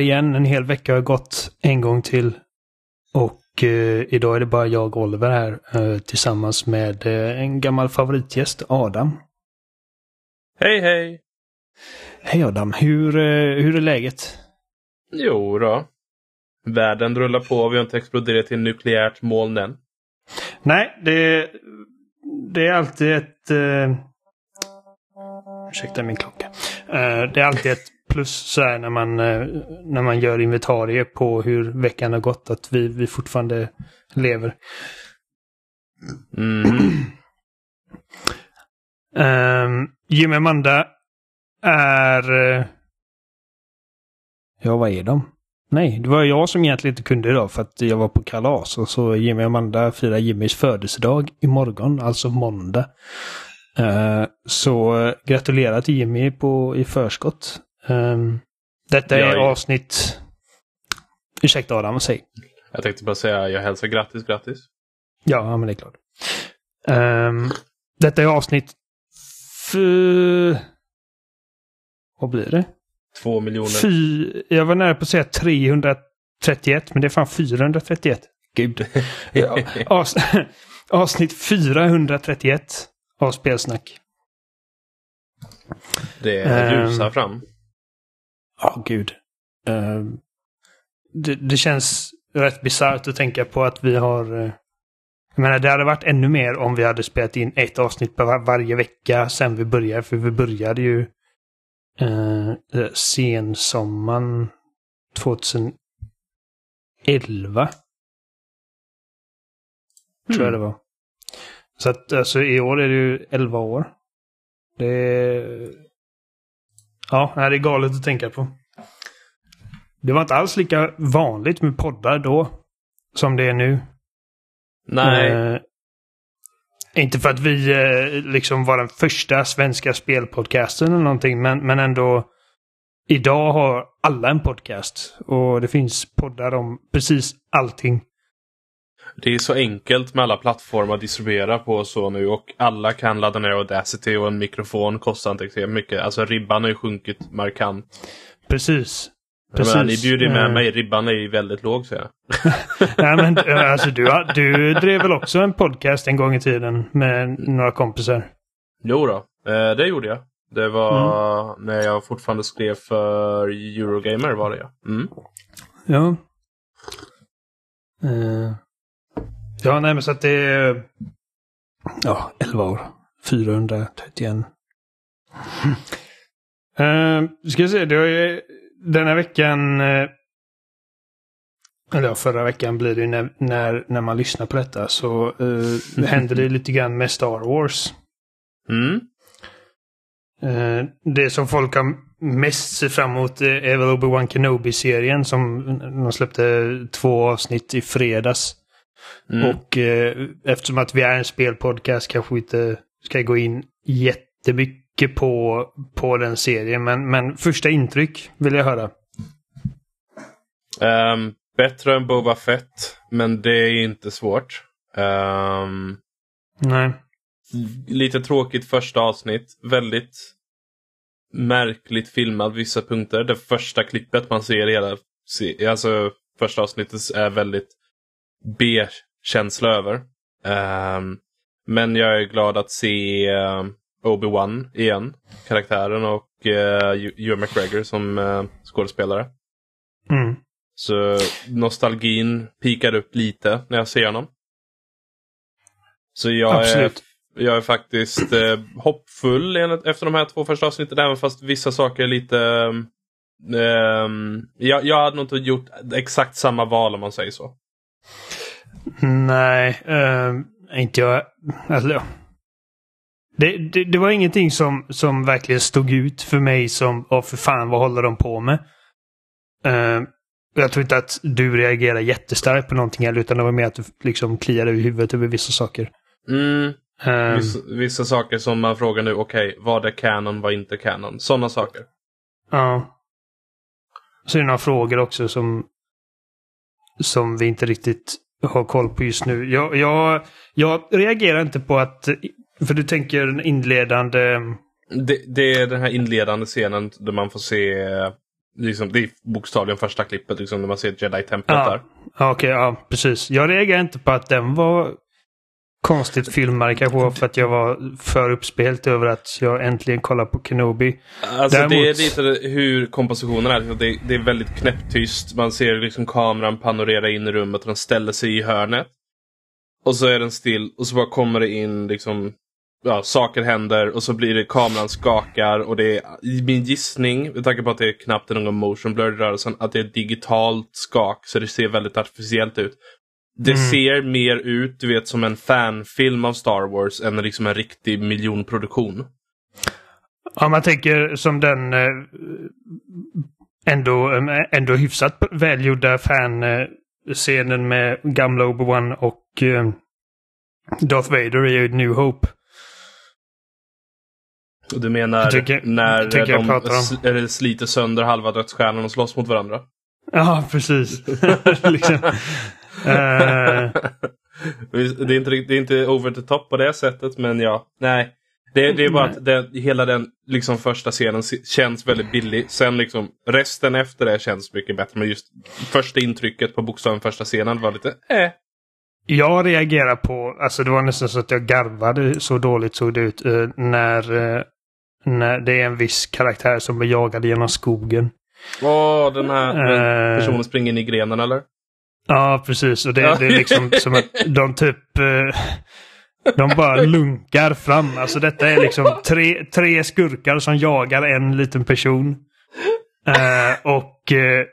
igen. En hel vecka har gått en gång till. Och eh, idag är det bara jag och Oliver här eh, tillsammans med eh, en gammal favoritgäst, Adam. Hej hej! Hej Adam, hur, eh, hur är läget? Jo då. Världen rullar på, vi har inte exploderat till nukleärt moln än. Nej, det, det är alltid ett... Eh, ursäkta min klocka. Eh, det är alltid ett plus så här, när, man, eh, när man gör inventarier på hur veckan har gått. Att vi, vi fortfarande lever. Mm. Um, Jimmy Amanda är... eh, ja, vad är de? Nej, det var jag som egentligen inte kunde idag för att jag var på kalas. Och så Jimmy och Amanda firar Jimmys födelsedag imorgon, alltså måndag. Eh, så eh, gratulerar till Jimmy på, i förskott. Ehm, detta är Ja, ja. avsnitt... Ursäkta Adam, säg. Jag tänkte bara säga, jag hälsar grattis, grattis. Ja, ja, men det är klart. Ehm, detta är avsnitt... F- vad blir det? Två miljoner. Fy, jag var nära på att säga 331, men det är fan 431. Gud. Ja, avs, avsnitt 431 av Spelsnack. Det Ehm. rusar fram. Ja, gud. Ehm, det, det känns rätt bisarrt att tänka på att vi har... eh, jag menar, det hade varit ännu mer om vi hade spelat in ett avsnitt var, varje vecka sen vi började. För vi började ju uh, sensommaren 2011. Tror jag det var. Så att alltså, i år är det ju 11 år. Det är... Ja, det är galet att tänka på. Det var inte alls lika vanligt med poddar då. Som det är nu. Nej, Eh, inte för att vi eh, liksom var den första svenska spelpodcasten eller någonting, men, men ändå. Idag har alla en podcast. Och det finns poddar om precis allting. det är så enkelt med alla plattformar att distribuera på så nu och alla kan ladda ner Audacity och en mikrofon kostar inte extremt mycket. Alltså ribban har ju sjunkit markant. Precis. Jag menar, ni bjuder ju med Eh, mig, ribban är ju väldigt låg säger jag. Nej, men eh, alltså, du, du drev väl också en podcast en gång i tiden med några kompisar? Jo då, eh, det gjorde jag. Det var när jag fortfarande skrev för Eurogamer var det ja. Mm. Ja. Eh, ja, nej men så att det är... Ja, 11 år. 431. Uh, ska jag se, det har ju den här veckan... eh, eller förra veckan blir det ju när, när, när man lyssnar på detta så uh, händer det lite grann med Star Wars. Mm. Eh, det som folk har mest sett fram emot eh, är väl Obi-Wan Kenobi-serien som de släppte två avsnitt i fredags. Mm. Och eh, eftersom att vi är en spelpodcast kanske vi inte ska gå in jättemycket på, på den serien. Men, men första intryck vill jag höra. Ehm, bättre än Boba Fett, men det är inte svårt. Ehm, Nej. lite tråkigt första avsnitt. Väldigt märkligt filmad vissa punkter. Det första klippet man ser i hela alltså första avsnittet är väldigt B-känsla över. Ehm, men jag är glad att se ehm, Obi-Wan igen, karaktären och uh, Ewan McGregor som uh, skådespelare. Mm. Så nostalgin pikar upp lite när jag ser honom. Så jag är, Absolut. jag är faktiskt eh, hoppfull enligt- efter de här två första avsnitten. Även fast vissa saker är lite... ehm, jag, jag hade nog inte gjort exakt samma val om man säger så. Nej, eh, inte jag. Alltså. Det, det, det var ingenting som, som verkligen stod ut för mig som, åh för fan vad håller de på med? Eh, jag tror inte att du reagerar jättestarkt på någonting heller, utan det var mer att du liksom kliade över huvudet över vissa saker. Mm, Eh, vissa, vissa saker som man frågar nu, okej, vad är canon, vad är inte canon? Sådana saker. Ja. Så är det några frågor också som, som vi inte riktigt har koll på just nu. Jag, jag, jag reagerar inte på att, för du tänker den inledande, Det, det är den här inledande scenen där man får se liksom, det är bokstavligen första klippet liksom, när man ser Jedi-templet Ja. där. Ja, Okej, ja precis. Jag reagerar inte på att den var konstigt filmad. Kanske för att jag var för uppspelt över att jag äntligen kollar på Kenobi. Alltså det är Däremot- lite hur kompositionen är. Det, det är väldigt knäpptyst. Man ser liksom kameran panorera in i rummet och den ställer sig i hörnet. Och så är den still och så bara kommer det in liksom Ja, saker händer och så blir det kameran skakar och det är i min gissning, med tanke på att det är knappt är någon motion blur i rörelsen, att det är digitalt skak så det ser väldigt artificiellt ut. Det Mm. ser mer ut, du vet, som en fanfilm av Star Wars än liksom en riktig miljonproduktion. Ja, man tänker som den eh, ändå, eh, ändå hyfsat välgjorda fan-scenen med gamla Obi-Wan och eh, Darth Vader i New Hope. Och du menar Jag tycker- när jag tycker jag de pratar om- sliter sönder halva dödsstjärnan och slåss mot varandra? Ja, precis. liksom. Eh, det, är inte, det är inte over the top på det sättet, men ja. Nej. Det, det är bara att den, hela den liksom första scenen känns väldigt billig. Sen liksom resten efter det känns mycket bättre. Men just första intrycket på bokstaven första scenen var lite eh. jag reagerar på, alltså det var nästan så att jag garvade så dåligt såg det ut eh, när, eh, när det är en viss karaktär som blir jagad genom skogen. Åh, den här den Eh, personen springer in i grenen eller? Ja, precis. Och det, det är liksom som att de typ... Eh, de bara lunkar fram. Alltså detta är liksom tre, tre skurkar som jagar en liten person. Eh, och eh,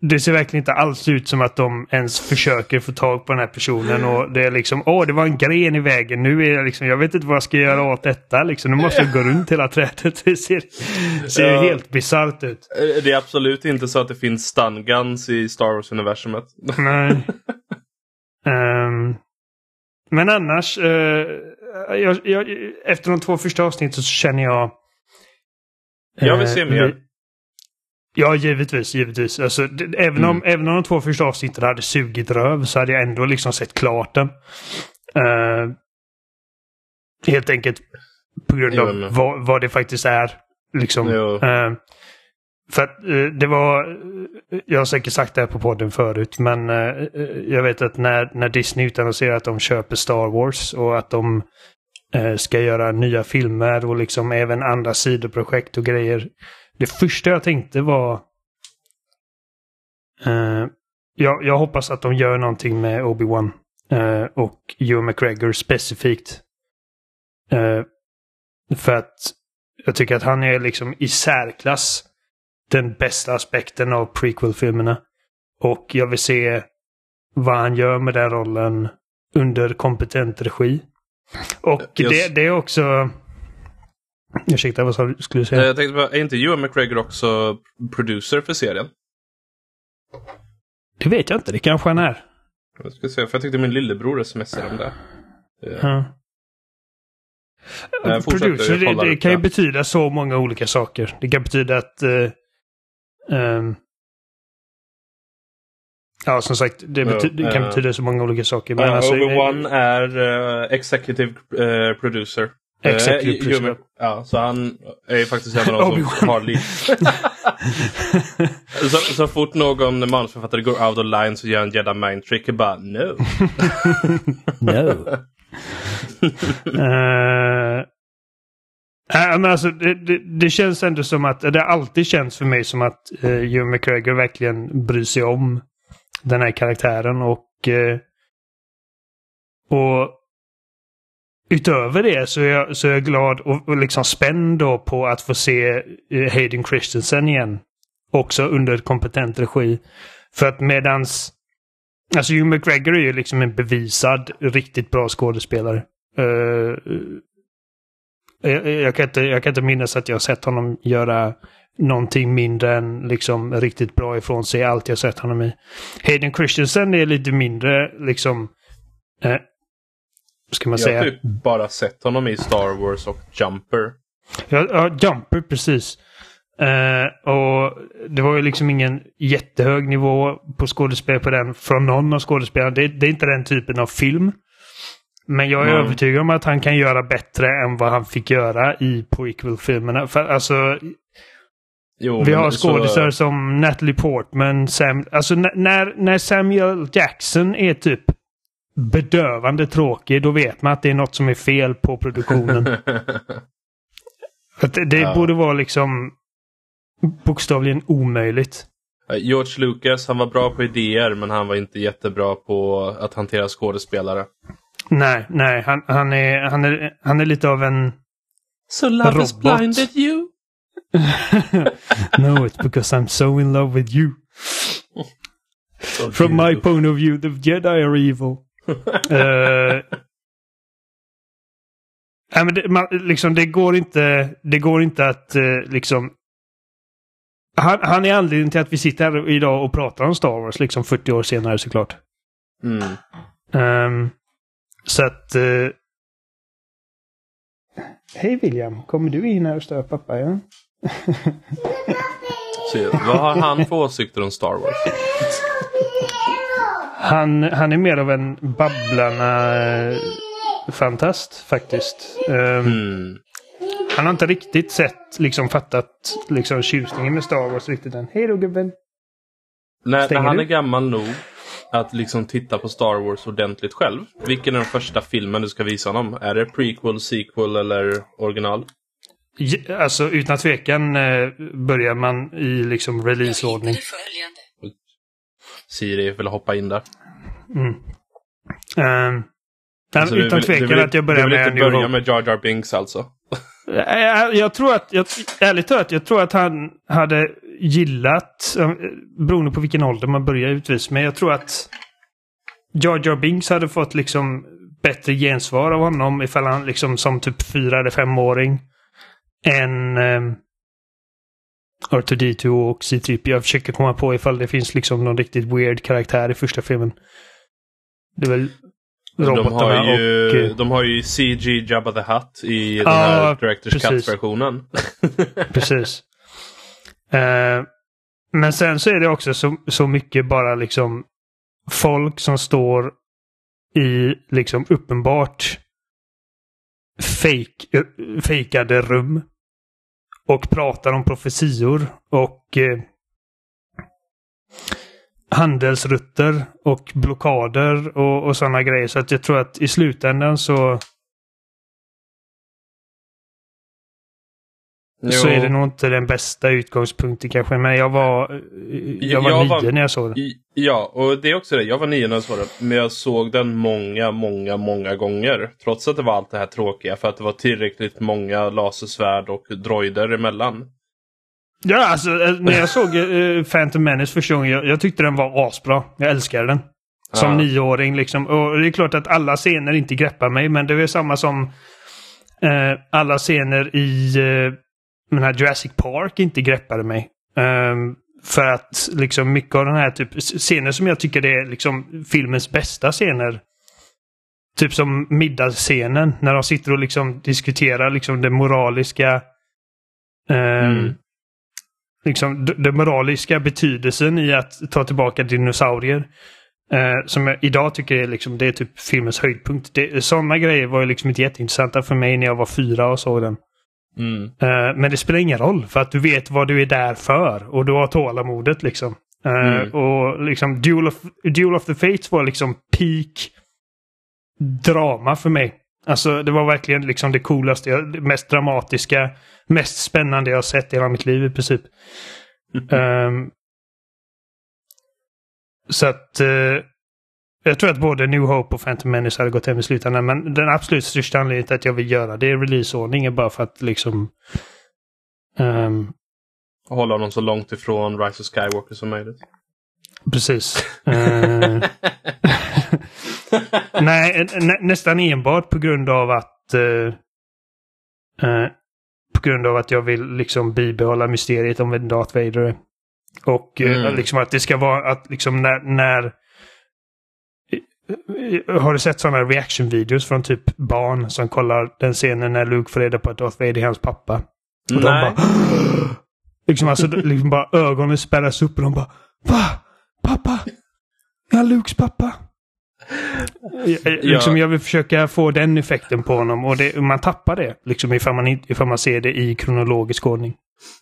det ser verkligen inte alls ut som att de ens försöker få tag på den här personen. Och det är liksom, åh det var en gren i vägen. Nu är jag liksom, jag vet inte vad jag ska göra åt detta. Liksom, nu måste jag gå runt hela trädet. Det ser, ser Ja. helt bisarrt ut. Eh, Det är absolut inte så att det finns stun guns i Star Wars-universumet. Nej. Ehm, men annars, eh, jag, jag, efter de två första avsnitten så känner jag... Jag vill eh, se mer. Ja, givetvis. givetvis. Alltså, det, även, om, Mm. även om de två första avsnitten hade sugit röv så hade jag ändå liksom sett klart den. Eh, helt enkelt på grund Jo, av vad, vad det faktiskt är. Liksom. Eh, för att eh, det var, jag har säkert sagt det här på podden förut, men jag vet att när, när Disney utannonserar att de köper Star Wars och att de ska göra nya filmer och liksom även andra sidoprojekt och grejer. Det första jag tänkte var eh, jag, jag hoppas att de gör någonting med Obi-Wan eh, och Hugh McGregor specifikt. Eh, för att jag tycker att han är liksom i särklass den bästa aspekten av prequel-filmerna. Och jag vill se vad han gör med den rollen under kompetent regi. Och Just- det, det är också... Ursäkta, vad sa? Skulle du Eh, säga? Jag tänkte bara, är inte Ewan McGregor också producer för serien? Det vet jag inte. Det kanske han är. Jag ska se, för jag tyckte min lillebror smsade om det. Eh, Ja. Eh, fortsätt, Producer, det, det kan ju det. betyda så många olika saker. Det kan betyda att... eh, ehm, ja, som sagt, det, Ja, bety- det kan eh, betyda så många olika saker. Men eh, alltså, Obi-Wan är eh, executive eh, producer. Eh, producer. Ja, så han är ju faktiskt en av de som har liv. så, så fort någon manusförfattare går out of line så gör en jedi mind trick och bara no. No. Eh, nej, men alltså, det, det, det känns ändå som att, det alltid känts för mig som att uh, Hugh McGregor verkligen bryr sig om den här karaktären och eh, och utöver det så är jag, så är jag glad och, och liksom spänd då på att få se eh, Hayden Christensen igen. Också under kompetent regi. För att medans Alltså Hugh McGregor är ju liksom en bevisad riktigt bra skådespelare. Uh, jag, jag, kan inte, jag kan inte minnas att jag har sett honom göra någonting mindre än liksom riktigt bra ifrån sig. Allt jag sett honom i. Hayden Christensen är lite mindre liksom... Eh, ska man Jag säga? har typ bara sett honom i Star Wars och Jumper. Ja, ja Jumper precis. Eh, och det var ju liksom ingen jättehög nivå på skådespel på den från någon av skådespelarna. Det, det är inte den typen av film. Men jag är Nej. övertygad om att han kan göra bättre än vad han fick göra i prequel-filmerna. För alltså... Jo, Vi har så- skådisar som Natalie Portman, Sam... Alltså när, när Samuel Jackson är typ bedövande tråkig, då vet man att det är något som är fel på produktionen. Det det Ja. borde vara liksom bokstavligen omöjligt. George Lucas, han var bra på idéer men han var inte jättebra på att hantera skådespelare. Nej, nej, han, han, är, han, är, han är lite av en... So love has blinded you? no, it's because I'm so in love with you. From my point of view, the Jedi are evil. Eh, nej, men det, man, liksom, det går inte, det går inte att eh, liksom... Han, han är anledningen till att vi sitter här idag och pratar om Star Wars, liksom 40 år senare såklart. Mm. Ehm, så att... eh, Hej William, kommer du in här och stör pappa? Ja? Så, vad har han för åsikter om Star Wars? Han, han är mer av en Babblarna-fantast faktiskt. Ehm, Mm. Han har inte riktigt sett, liksom fattat liksom tjusningen med Star Wars riktigt än. Hej då gubben! När, när han du? är gammal nog att liksom titta på Star Wars ordentligt själv. Vilken är den första filmen du ska visa honom? Är det prequel, sequel eller original? J- Alltså utan tvekan eh, börjar man i liksom releaseordning. följande. Siri vill hoppa in där. Mm. Ehm, men Så du utan vill- tvekan vill, att jag börjar du vill med inte börja med Jar Jar Binks alltså? Eh, Jag, jag tror att, jag, ärligt talat, jag tror att han hade gillat, eh, beroende på vilken ålder man börjar utvis, men jag tror att Jar Jar Binks hade fått liksom bättre gensvar av honom ifall han liksom som typ fyra eller femåring än um, R2D2 och C-3P. Jag försöker komma på ifall det finns liksom någon riktigt weird karaktär i första filmen. Det är väl De robotarna har, ju, och... eh, de har ju CG Jabba the Hutt i den Ja, här Directors. Cut-versionen. Precis. Eh, men sen så är det också så, så mycket bara liksom folk som står i liksom uppenbart fake, eh, fejkade rum och pratar om profetior och eh, handelsrutter och blockader och, och sådana grejer. Så att jag tror att i slutändan så så är det nog inte den bästa utgångspunkten kanske. Men jag var, jag var Jag nio var- när jag såg den. Ja, och det är också det. Jag var nio när jag såg den. Men jag såg den många, många, många gånger. Trots att det var allt det här tråkiga. För att det var tillräckligt många lasersvärd och droider emellan. Ja, alltså eh, när jag såg uh, Phantom Menace första gången, jag, jag tyckte den var asbra. Jag älskade den. Som Ja. nioåring liksom. Och det är klart att alla scener inte greppar mig, men det är samma som eh, alla scener i uh, den här Jurassic Park inte greppade mig. Ehm, för att liksom mycket av den här typ scener som jag tycker är liksom filmens bästa scener. Typ som middagsscenen när de sitter och liksom diskuterar liksom det moraliska. ehm, Mm. Liksom den moraliska betydelsen i att ta tillbaka dinosaurier. Eh, som jag idag tycker är, liksom, det är typ filmens höjdpunkt. Det, sådana grejer var ju liksom inte jätteintressanta för mig när jag var fyra och såg den. Mm. Eh, men det spelar ingen roll för att du vet vad du är där för och du har tålamodet liksom. Eh, Mm. Och liksom Duel of, Duel of the Fates var liksom peak drama för mig. Alltså det var verkligen liksom det coolaste, det mest dramatiska, mest spännande jag sett i hela mitt liv i princip. Ehm, så att eh, jag tror att både New Hope och Phantom Menace hade gått hem i slutändan. Men den absolut största anledningen till att jag vill göra det är releaseordningen bara för att liksom... ehm, Hålla honom så långt ifrån Rise of Skywalker som möjligt. precis. Eh, nej, nä, nästan enbart på grund av att... eh, eh, på grund av att jag vill liksom bibehålla mysteriet om Darth Vader. Och Mm. liksom att det ska vara att liksom när... när har du sett sådana reaction-videos från typ barn som kollar den scenen när Luke får reda på att Darth Vader är hans pappa? Och de Nej. bara... Liksom alltså, liksom bara ögonen spärras upp och de bara Va? Pappa? Är han Lukes pappa? Jag, liksom, jag vill försöka få den effekten på honom och det, man tappar det liksom ifall man, ifall man ser det i kronologisk ordning.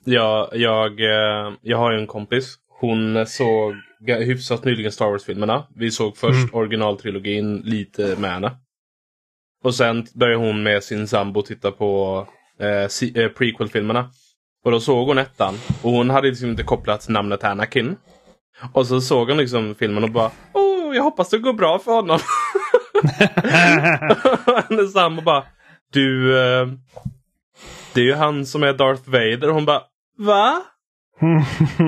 Ja, jag, eh, jag har ju en kompis. Hon såg hyfsat nyligen Star Wars-filmerna. Vi såg först Mm. originaltrilogin lite med henne. Och sen började hon med sin sambo titta på eh, si- eh, prequel-filmerna. Och då såg hon ettan. Och hon hade liksom inte kopplat namnet Anakin. Och så såg hon liksom filmen och bara Åh, jag hoppas det går bra för honom. Hennes sambo bara Du, eh, det är ju han som är Darth Vader. Och hon bara Va?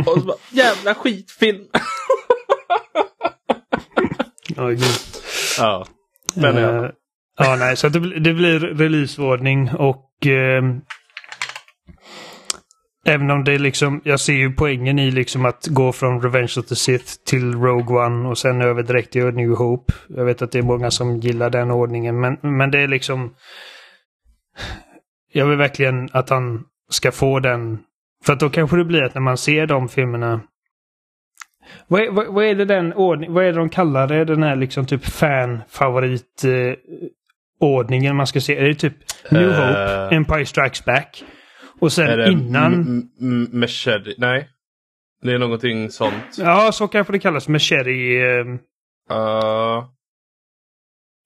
Och så bara, jävla skitfilm. Oj, gud. ja. Men ja. Eh, ja, nej, så det, blir- det blir releaseordning och eh, även om det är liksom, jag ser ju poängen i liksom att gå från Revenge of the Sith till Rogue One och sen över direkt till New Hope. Jag vet att det är många som gillar den ordningen, men, men det är liksom jag vill verkligen att han ska få den. För att då kanske det blir att när man ser de filmerna vad är, vad, vad är det den ordning, vad är det de kallar det? Den här liksom typ fan-favorit eh, ordningen man ska se. Är det typ New Eh. Hope, Empire Strikes Back? Och sen innan... Machete? Nej. Det är någonting sånt. Ja, så kanske det kallas. Machete... Eh, Uh,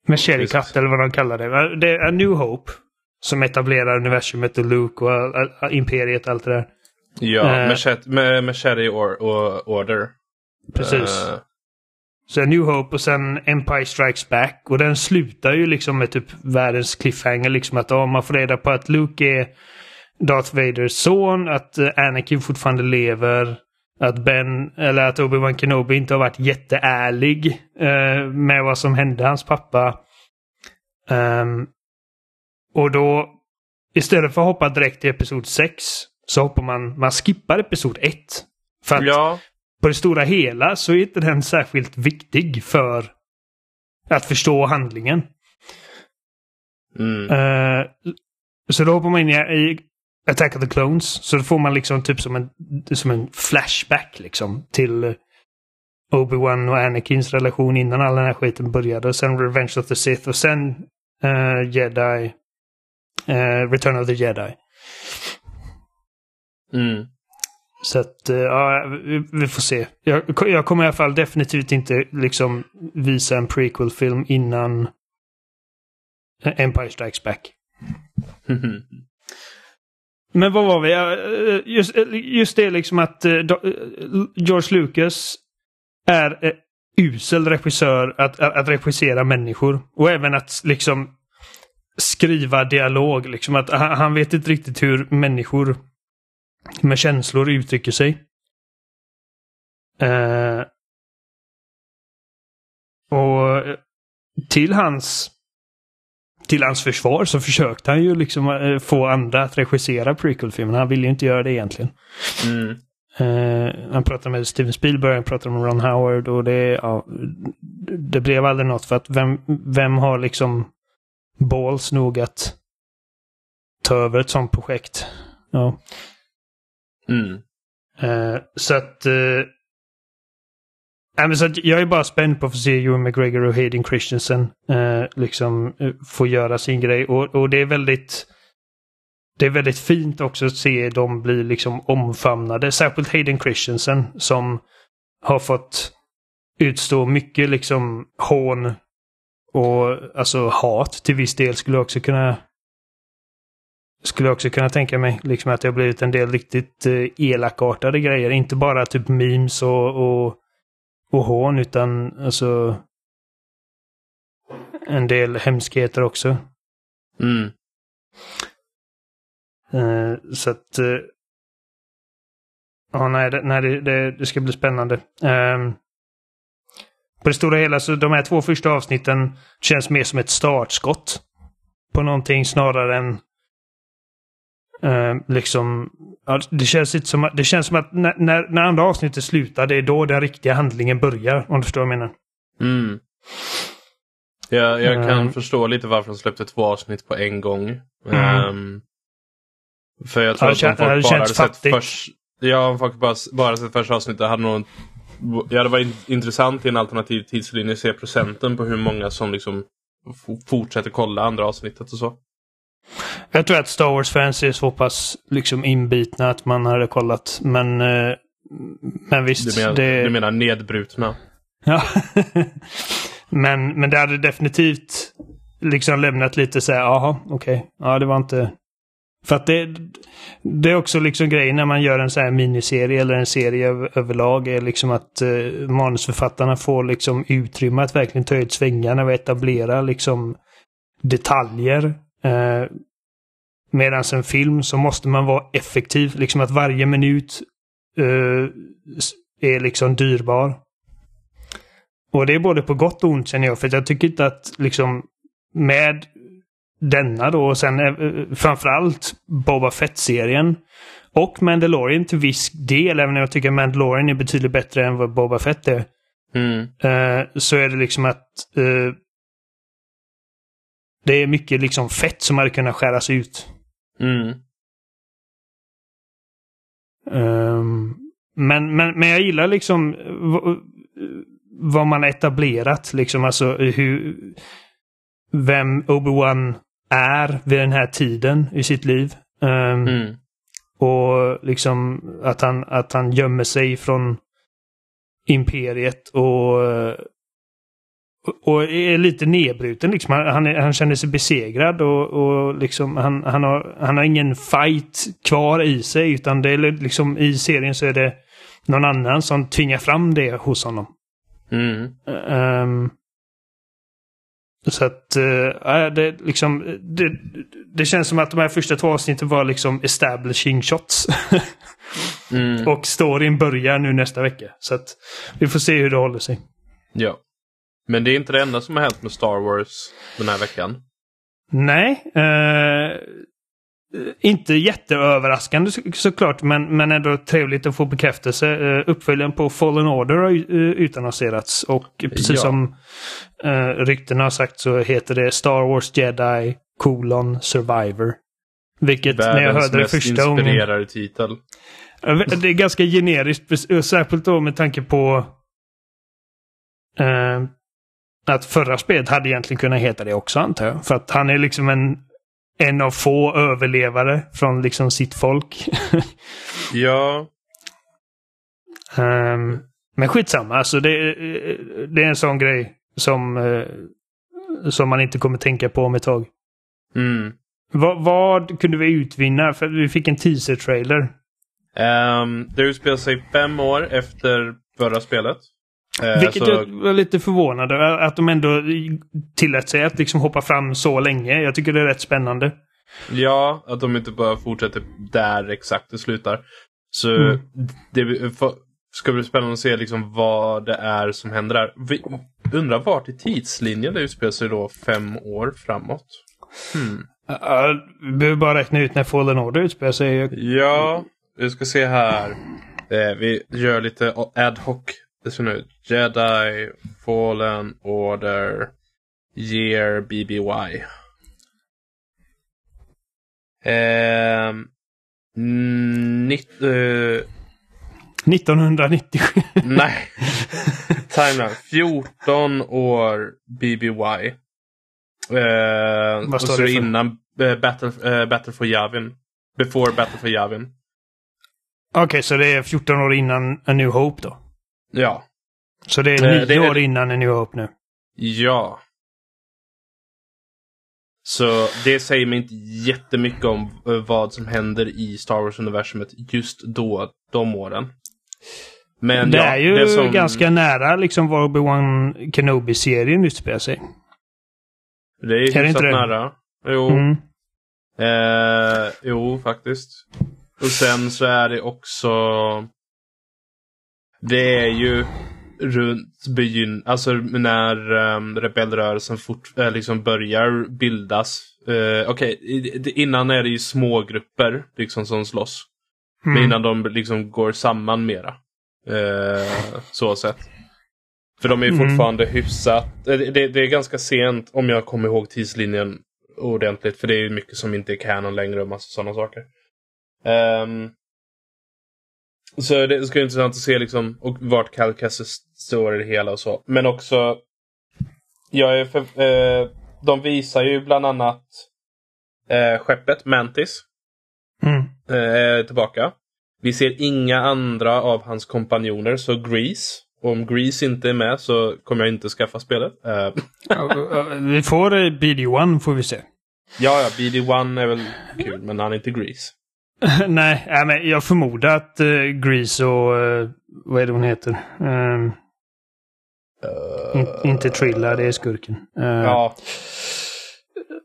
Machete. Cut eller vad de kallar det. Det är New Hope. Som etablerar universumet och Luke och imperiet och allt det där. Ja, Eh. Machete, med Machete or, or, Order. Precis. Eh, Så New Hope och sen Empire Strikes Back. Och den slutar ju liksom med typ världens cliffhanger. Liksom att ja, man får reda på att Luke är Darth Vaders son. Att eh, Anakin fortfarande lever. Att Ben, eller att Obi-Wan Kenobi inte har varit jätteärlig eh, med vad som hände hans pappa. Ehm, och då, istället för att hoppa direkt till Episod 6, så hoppar man, man skippar Episod 1. För att ja, på det stora hela så är inte den särskilt viktig för att förstå handlingen. mm, Eh, så då hoppar man in i, i Attack of the Clones. Så då får man liksom typ som en, som en flashback liksom till Obi-Wan och Anakins relation innan all den här skiten började. Och sen Revenge of the Sith och sen eh, Jedi. eh, Return of the Jedi. Mm. Så att, eh, ja, vi, får se. Jag, jag kommer i alla fall definitivt inte liksom visa en prequel-film innan Empire Strikes Back. Men vad var vi? Eh, Just, eh, just det liksom att George Lucas är usel regissör att, att, regissera människor. Och även att liksom skriva dialog. Liksom att han vet inte riktigt hur människor med känslor uttrycker sig. Eh, och till hans till hans försvar så försökte han ju liksom eh, få andra att regissera prequel-filmerna. Han ville ju inte göra det egentligen. Mm. Eh, han pratade med Steven Spielberg, han pratade med Ron Howard och det, ja, det blev aldrig något för att vem, vem har liksom balls nog att ta över ett sånt projekt? Ja. Mm. Eh, så att... Uh, men så att jag är bara spänd på att få se Ewan McGregor och Hayden Christensen uh, liksom få göra sin grej. Och, och det är väldigt... Det är väldigt fint också att se dem bli liksom omfamnade. Särskilt Hayden Christensen som har fått utstå mycket liksom hån och alltså hat till viss del skulle jag också kunna skulle jag också kunna tänka mig. Liksom att det har blivit en del riktigt eh, elakartade grejer. Inte bara typ memes och, och, och hån utan alltså en del hemskheter också. Mm. Eh, så att... Eh, ja, nej, det, nej det, det, det ska bli spännande. Ehm, på det stora hela så de här två första avsnitten känns mer som ett startskott. På någonting snarare än eh, liksom... Ja, det, känns inte som, att- det känns som att när, när, när andra avsnittet slutar, det är då den riktiga handlingen börjar. Om du förstår vad jag menar. Mm. Jag, jag kan Mm. förstå lite varför de släppte två avsnitt på en gång. Mm. Ehm, för jag tror Ja, att om folk bara hade sett först... Ja, om folk bara, bara sett första avsnittet hade nog... Ja, det var in- intressant i en alternativ tidslinje att se procenten på hur många som liksom fortsätter kolla andra avsnittet och så. Jag tror att Star Wars-fans är så pass liksom inbitna att man hade kollat. Men, eh, men visst. Du menar, det... du menar nedbrutna? Ja. men, men det hade definitivt liksom lämnat lite så här, jaha, okej. Okay. Ja, det var inte... För att det, det är också liksom grejen när man gör en sån här miniserie eller en serie över, överlag är liksom att eh, manusförfattarna får liksom utrymme att verkligen ta ut svängarna och etablera liksom detaljer. Eh, Medan en film så måste man vara effektiv. Liksom att varje minut eh, är liksom dyrbar. Och det är både på gott och ont känner jag. För jag tycker inte att liksom med denna då och sen eh, framförallt Boba Fett-serien och Mandalorian till viss del, även om jag tycker Mandalorian är betydligt bättre än vad Boba Fett är. Mm. Eh, så är det liksom att eh, det är mycket liksom fett som hade kunnat skäras ut. Mm. Um, men, men, men jag gillar liksom vad man har etablerat. Liksom alltså hur, vem Obi-Wan är vid den här tiden i sitt liv. Um, Mm. Och liksom att han, att han gömmer sig från imperiet och, och är lite nedbruten. Liksom. Han, är, han känner sig besegrad och, och liksom han, han, har, han har ingen fight kvar i sig. Utan det är liksom i serien så är det någon annan som tvingar fram det hos honom. Mm. Um, så att, uh, det, liksom, det, det känns som att de här första två avsnitten var liksom establishing shots. Mm. Och storyn börjar nu nästa vecka. Så att vi får se hur det håller sig. Ja. Men det är inte det enda som har hänt med Star Wars den här veckan. Nej. Uh, inte jätteöverraskande så, såklart, men, men ändå trevligt att få bekräftelse. Uh, uppföljaren på Fallen Order har uh, utannonserats och precis Ja. som uh, ryktena har sagt så heter det Star Wars Jedi colon Survivor. Vilket när jag Världens hörde det första gången... inspirerade titel. Det är ganska generiskt, särskilt då med tanke på eh, att förra spelet hade egentligen kunnat heta det också antar jag. För att han är liksom en, en av få överlevare från liksom sitt folk. Ja. Ehm, men skitsamma, alltså det, det är en sån grej som, eh, som man inte kommer tänka på om ett tag. Mm. Vad, vad kunde vi utvinna? För vi fick en teaser-trailer. Um, det utspelar sig fem år efter förra spelet. Eh, Vilket så- jag var lite förvånad över. Att de ändå tillät sig att liksom hoppa fram så länge. Jag tycker det är rätt spännande. Ja, att de inte bara fortsätter där exakt det slutar. Så Mm. det för, ska bli spännande att se liksom vad det är som händer där. Vi, undrar vart i tidslinjen det utspelar sig då fem år framåt. Hmm. Uh, vi behöver bara räkna ut när Fallen Order utspelar sig. Ja, vi ska se här. Eh, vi gör lite ad hoc. Det ser nu. Jedi, Fallen Order, Year BBY. Ehm, nitt, eh, 1997. nej. Time now. 14 år BBY. Eh, Vad och står så det för? innan eh, Battle, eh, Battle for Yavin. Before Battle for Yavin. Okej, så det är 14 år innan A New Hope då? Ja. Så det är Eh, 9 det år innan A New Hope nu? Ja. Så det säger mig inte jättemycket om eh, vad som händer i Star Wars-universumet just då, de åren. Men det ja, är ju det som, ganska nära liksom var Obi-Wan Kenobi-serien utspelar sig. Det är det hyfsat nära. Jo. Mm. Eh, jo, faktiskt. Och sen så är det också... Det är ju runt begyn... Alltså när um, rebellrörelsen fort, eh, liksom börjar bildas. Eh, Okej, det- innan är det ju små grupper liksom som slåss. Men Mm. innan de liksom går samman mera. Eh, så sett. För de är ju Mm. fortfarande hyfsat... eh, Det, det är ganska sent om jag kommer ihåg tidslinjen ordentligt. För det är ju mycket som inte är canon längre och massa sådana saker. Ehm, så det ska bli intressant att se liksom och vart Cal Kestis står i det hela och så. Men också... Jag är för, eh, de visar ju bland annat Eh, skeppet Mantis Mm. eh, tillbaka. Vi ser inga andra av hans kompanjoner, så Grease. Och om Grease inte är med så kommer jag inte skaffa spelet. Eh, vi får eh, BD1 får vi se. ja, ja, BD1 är väl kul, men han är inte Grease. Nej, nej, men jag förmodar att uh, Grease och... eh, vad är det hon heter? Ehm, in, inte Trilla, det är skurken. Eh, Ja,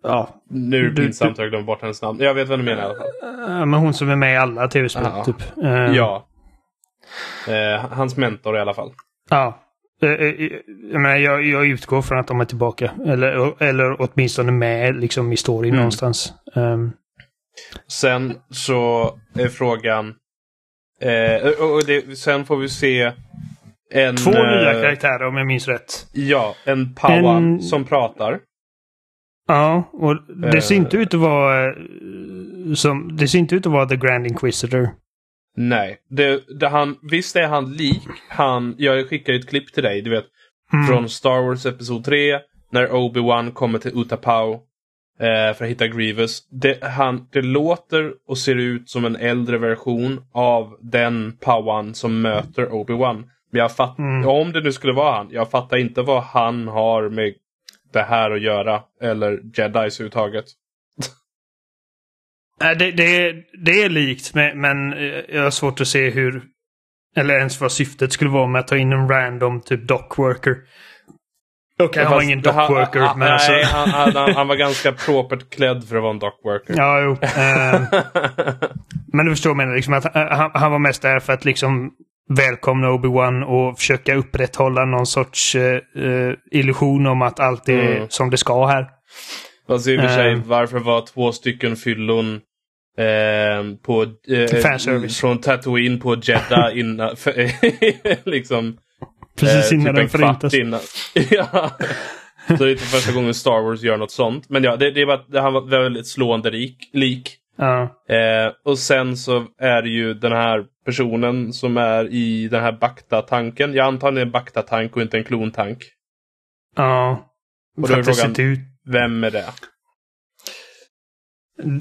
ja. nu är det Du- pinsamt att jag bort hennes namn. Jag vet vad du menar i alla fall. Men hon som är med i alla tv-spel, Ja. typ. Eh, Ja. Hans mentor i alla fall. Ja. Jag, jag, jag utgår från att de är tillbaka. Eller, eller åtminstone med liksom, i storyn Mm. någonstans. Ehm, Sen så är frågan... Eh, och det, sen får vi se en... två eh, nya karaktärer om jag minns rätt. Ja, en Pawan En- som pratar. Ja, och det Eh. ser inte ut att vara... eh, Som, det ser inte ut att vara The Grand Inquisitor. Nej. Det, det han, visst är han lik han... Jag skickade ett klipp till dig, du vet. Mm. Från Star Wars Episod 3. När Obi-Wan kommer till Utapau. Eh, för att hitta Grievous. Det, han, det låter och ser ut som en äldre version av den Pawan som möter Obi-Wan. Men jag fatt, Mm. om det nu skulle vara han. Jag fattar inte vad han har med det här att göra. Eller Jedis överhuvudtaget. Nej, det, det, är- det är likt, men, men eh, jag har svårt att se hur... Eller ens vad syftet skulle vara med att ta in en random typ dockworker. Okej, han var ingen dockworker, han- men alltså... Nej, han, han, han var ganska propert klädd för att vara en dockworker. Ja, jo. ehm, Men du förstår menar, liksom att eh, han, han var mest där för att liksom välkomna Obi-Wan och försöka upprätthålla någon sorts eh, eh, illusion om att allt är Mm. som det ska här. Fast i och för sig, Ehm. varför var två stycken fyllon ehm, på, eh, från Tatooine på Jeddah innan, liksom, Precis eh, innan typ den förintas. innan. ja. Så det är inte första gången Star Wars gör något sånt. Men ja, det, det bara att han var väldigt slående rik, lik. Ja. Eh, och sen så är det ju den här personen som är i den här Bacta-tanken. Jag antar det är en Bacta-tank och inte en klontank. Ja. Och För då är att det frågan- ut Vem är det?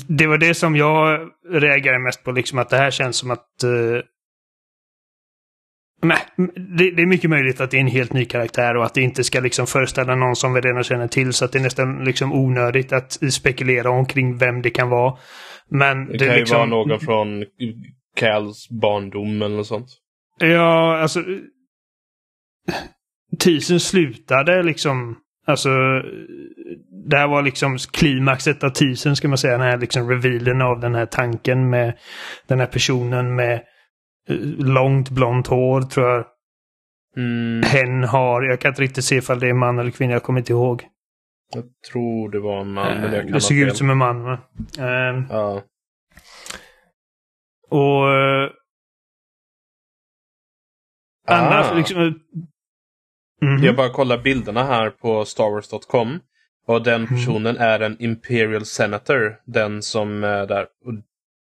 Det var det som jag reagerade mest på, liksom att det här känns som att... Uh, nej, det, det är mycket möjligt att det är en helt ny karaktär och att det inte ska liksom föreställa någon som vi redan känner till. Så att det är nästan liksom onödigt att spekulera omkring vem det kan vara. Men Det, det, kan ju liksom, vara någon från Cals barndom eller något sånt. Ja, alltså... Teasern slutade liksom... Alltså... Det här var liksom klimaxet av teasern ska man säga. Den här liksom revealen av den här tanken med den här personen med långt blont hår tror jag Mm, hen har. Jag kan inte riktigt se ifall det är man eller kvinna. Jag kommer inte ihåg. jag tror det var en man, men jag kan det såg ut som en man. Va? Ehm, Ja. och... eh, Annars Ah. liksom... Mhm. Jag bara kollar bilderna här på starwars.com. Och den Mm. personen är en Imperial Senator. Den som är där. Och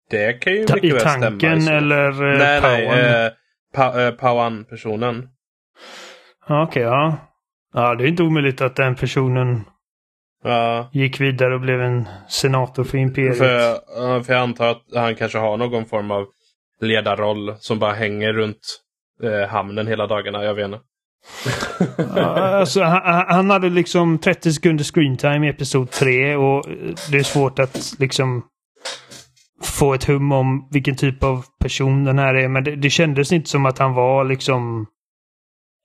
det kan ju Ta- mycket väl stämma. tanken i så. eller eh, Nej, nej. powern? Eh, pa, eh, Okej, ja. Ja, det är inte omöjligt att den personen Ja. gick vidare och blev en senator för imperiet. För, för jag antar att han kanske har någon form av ledarroll som bara hänger runt eh, hamnen hela dagarna. Jag vet inte. Alltså, han, han hade liksom 30 sekunder screentime i episod 3 och eh, det är svårt att liksom få ett hum om vilken typ av person den här är. Men det, det kändes inte som att han var liksom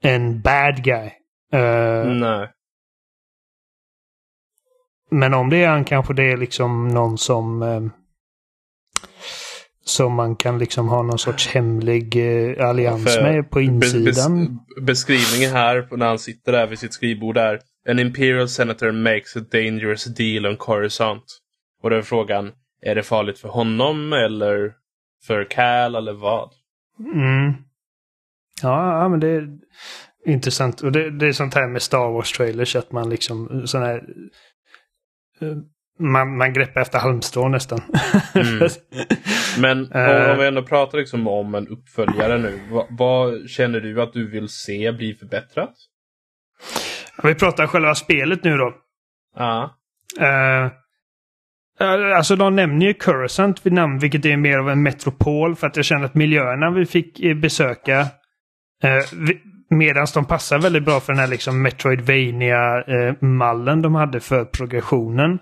en bad guy. Eh, Nej. Men om det är han kanske det är liksom någon som eh, som man kan liksom ha någon sorts hemlig eh, allians För- med på insidan. bes- beskrivningen här när han sitter där vid sitt skrivbord är An Imperial Senator makes a dangerous deal on Coruscant. Och då är frågan, är det farligt för honom eller för Cal eller vad? Mm. Ja, men det är intressant. Och det, det är sånt här med Star Wars-trailers att man liksom sån här eh, man, man greppar efter halmstrån nästan. Mm. Men Eh. om vi ändå pratar liksom om en uppföljare nu. Vad, vad känner du att du vill se bli förbättrat? Vi pratar själva spelet nu då. Ja. Eh, Eh, Alltså de nämner ju Coruscant vid namn, vilket är mer av en metropol för att jag känner att miljöerna vi fick eh, besöka eh, medan de passar väldigt bra för den här liksom Metroidvania-mallen de hade för progressionen.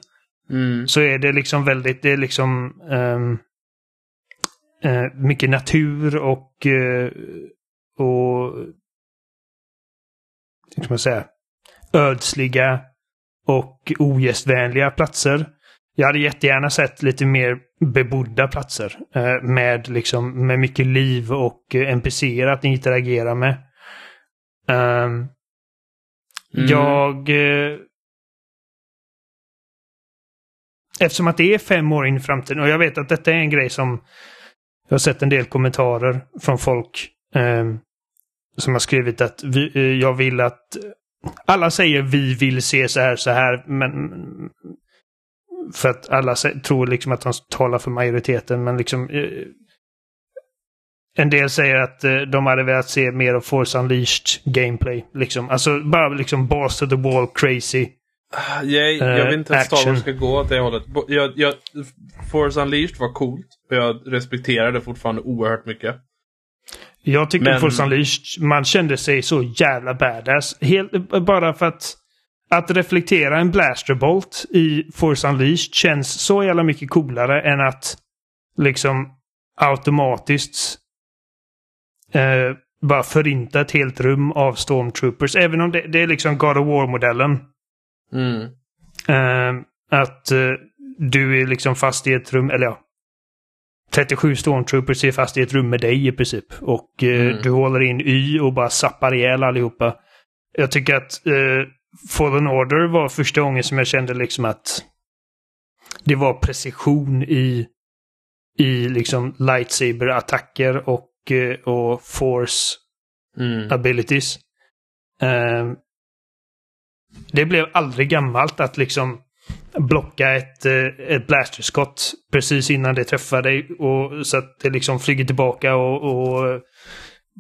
Mm. Så är det liksom väldigt, det är liksom ehm, eh, mycket natur och, eh, och hur ska man säga, ödsliga och ogästvänliga platser. Jag hade jättegärna sett lite mer bebodda platser eh, med, liksom, med mycket liv och eh, NPCer att interagera med. Ehm, Mm. Jag... Eh, eftersom att det är fem år in i framtiden och jag vet att detta är en grej som jag har sett en del kommentarer från folk ehm, som har skrivit att vi, jag vill att alla säger vi vill se så här, så här, men för att alla tror liksom att de talar för majoriteten, men liksom eh, en del säger att eh, de hade velat se mer av Force Unleashed gameplay. Liksom. Alltså bara liksom balls to the wall crazy. Jag, jag Eh, vill inte att Star action. Wars ska gå åt det hållet. Jag, jag, Force Unleashed var coolt. Och jag respekterar det fortfarande oerhört mycket. Jag tycker Men- Force Unleashed, man kände sig så jävla badass. Helt, bara för att att reflektera en blasterbolt i Force Unleashed känns så jävla mycket coolare än att liksom automatiskt eh, bara förinta ett helt rum av stormtroopers. Även om det, det är liksom God of War-modellen. Mm. Eh, att eh, du är liksom fast i ett rum, eller ja. 37 stormtroopers är fast i ett rum med dig i princip. Och eh, Mm. du håller in Y och bara zappar ihjäl allihopa. Jag tycker att eh, Fallen Order var första gången som jag kände liksom att det var precision i, i liksom lightsaber-attacker och, eh, och force Mm. abilities. Ehm, det blev aldrig gammalt att liksom blocka ett, eh, ett blasterskott precis innan det träffar dig. Och, så att det liksom flyger tillbaka och, och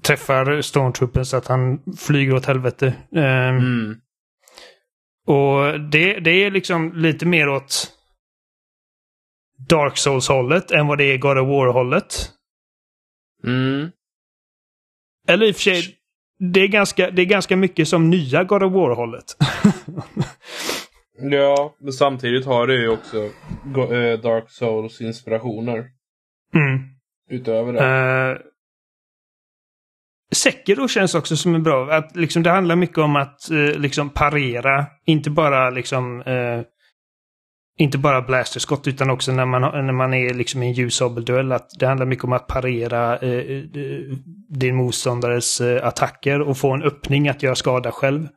träffar stormtroopen så att han flyger åt helvete. Ehm, Mm. Och det, det är liksom lite mer åt Dark Souls-hållet än vad det är God of War-hållet. Mm. Eller i och för sig, det är ganska, det är ganska mycket som nya God of War-hållet. Ja, men samtidigt har det ju också eh, Dark Souls inspirationer. mm. Utöver det. Uh, Sekiro känns också som en bra. Att liksom, det handlar mycket om att eh, liksom parera. Inte bara liksom eh, inte bara blasterskott utan också när man, när man är liksom i en ljussabelduell. Att det handlar mycket om att parera eh, eh, din motståndares eh, attacker och få en öppning att göra skada själv.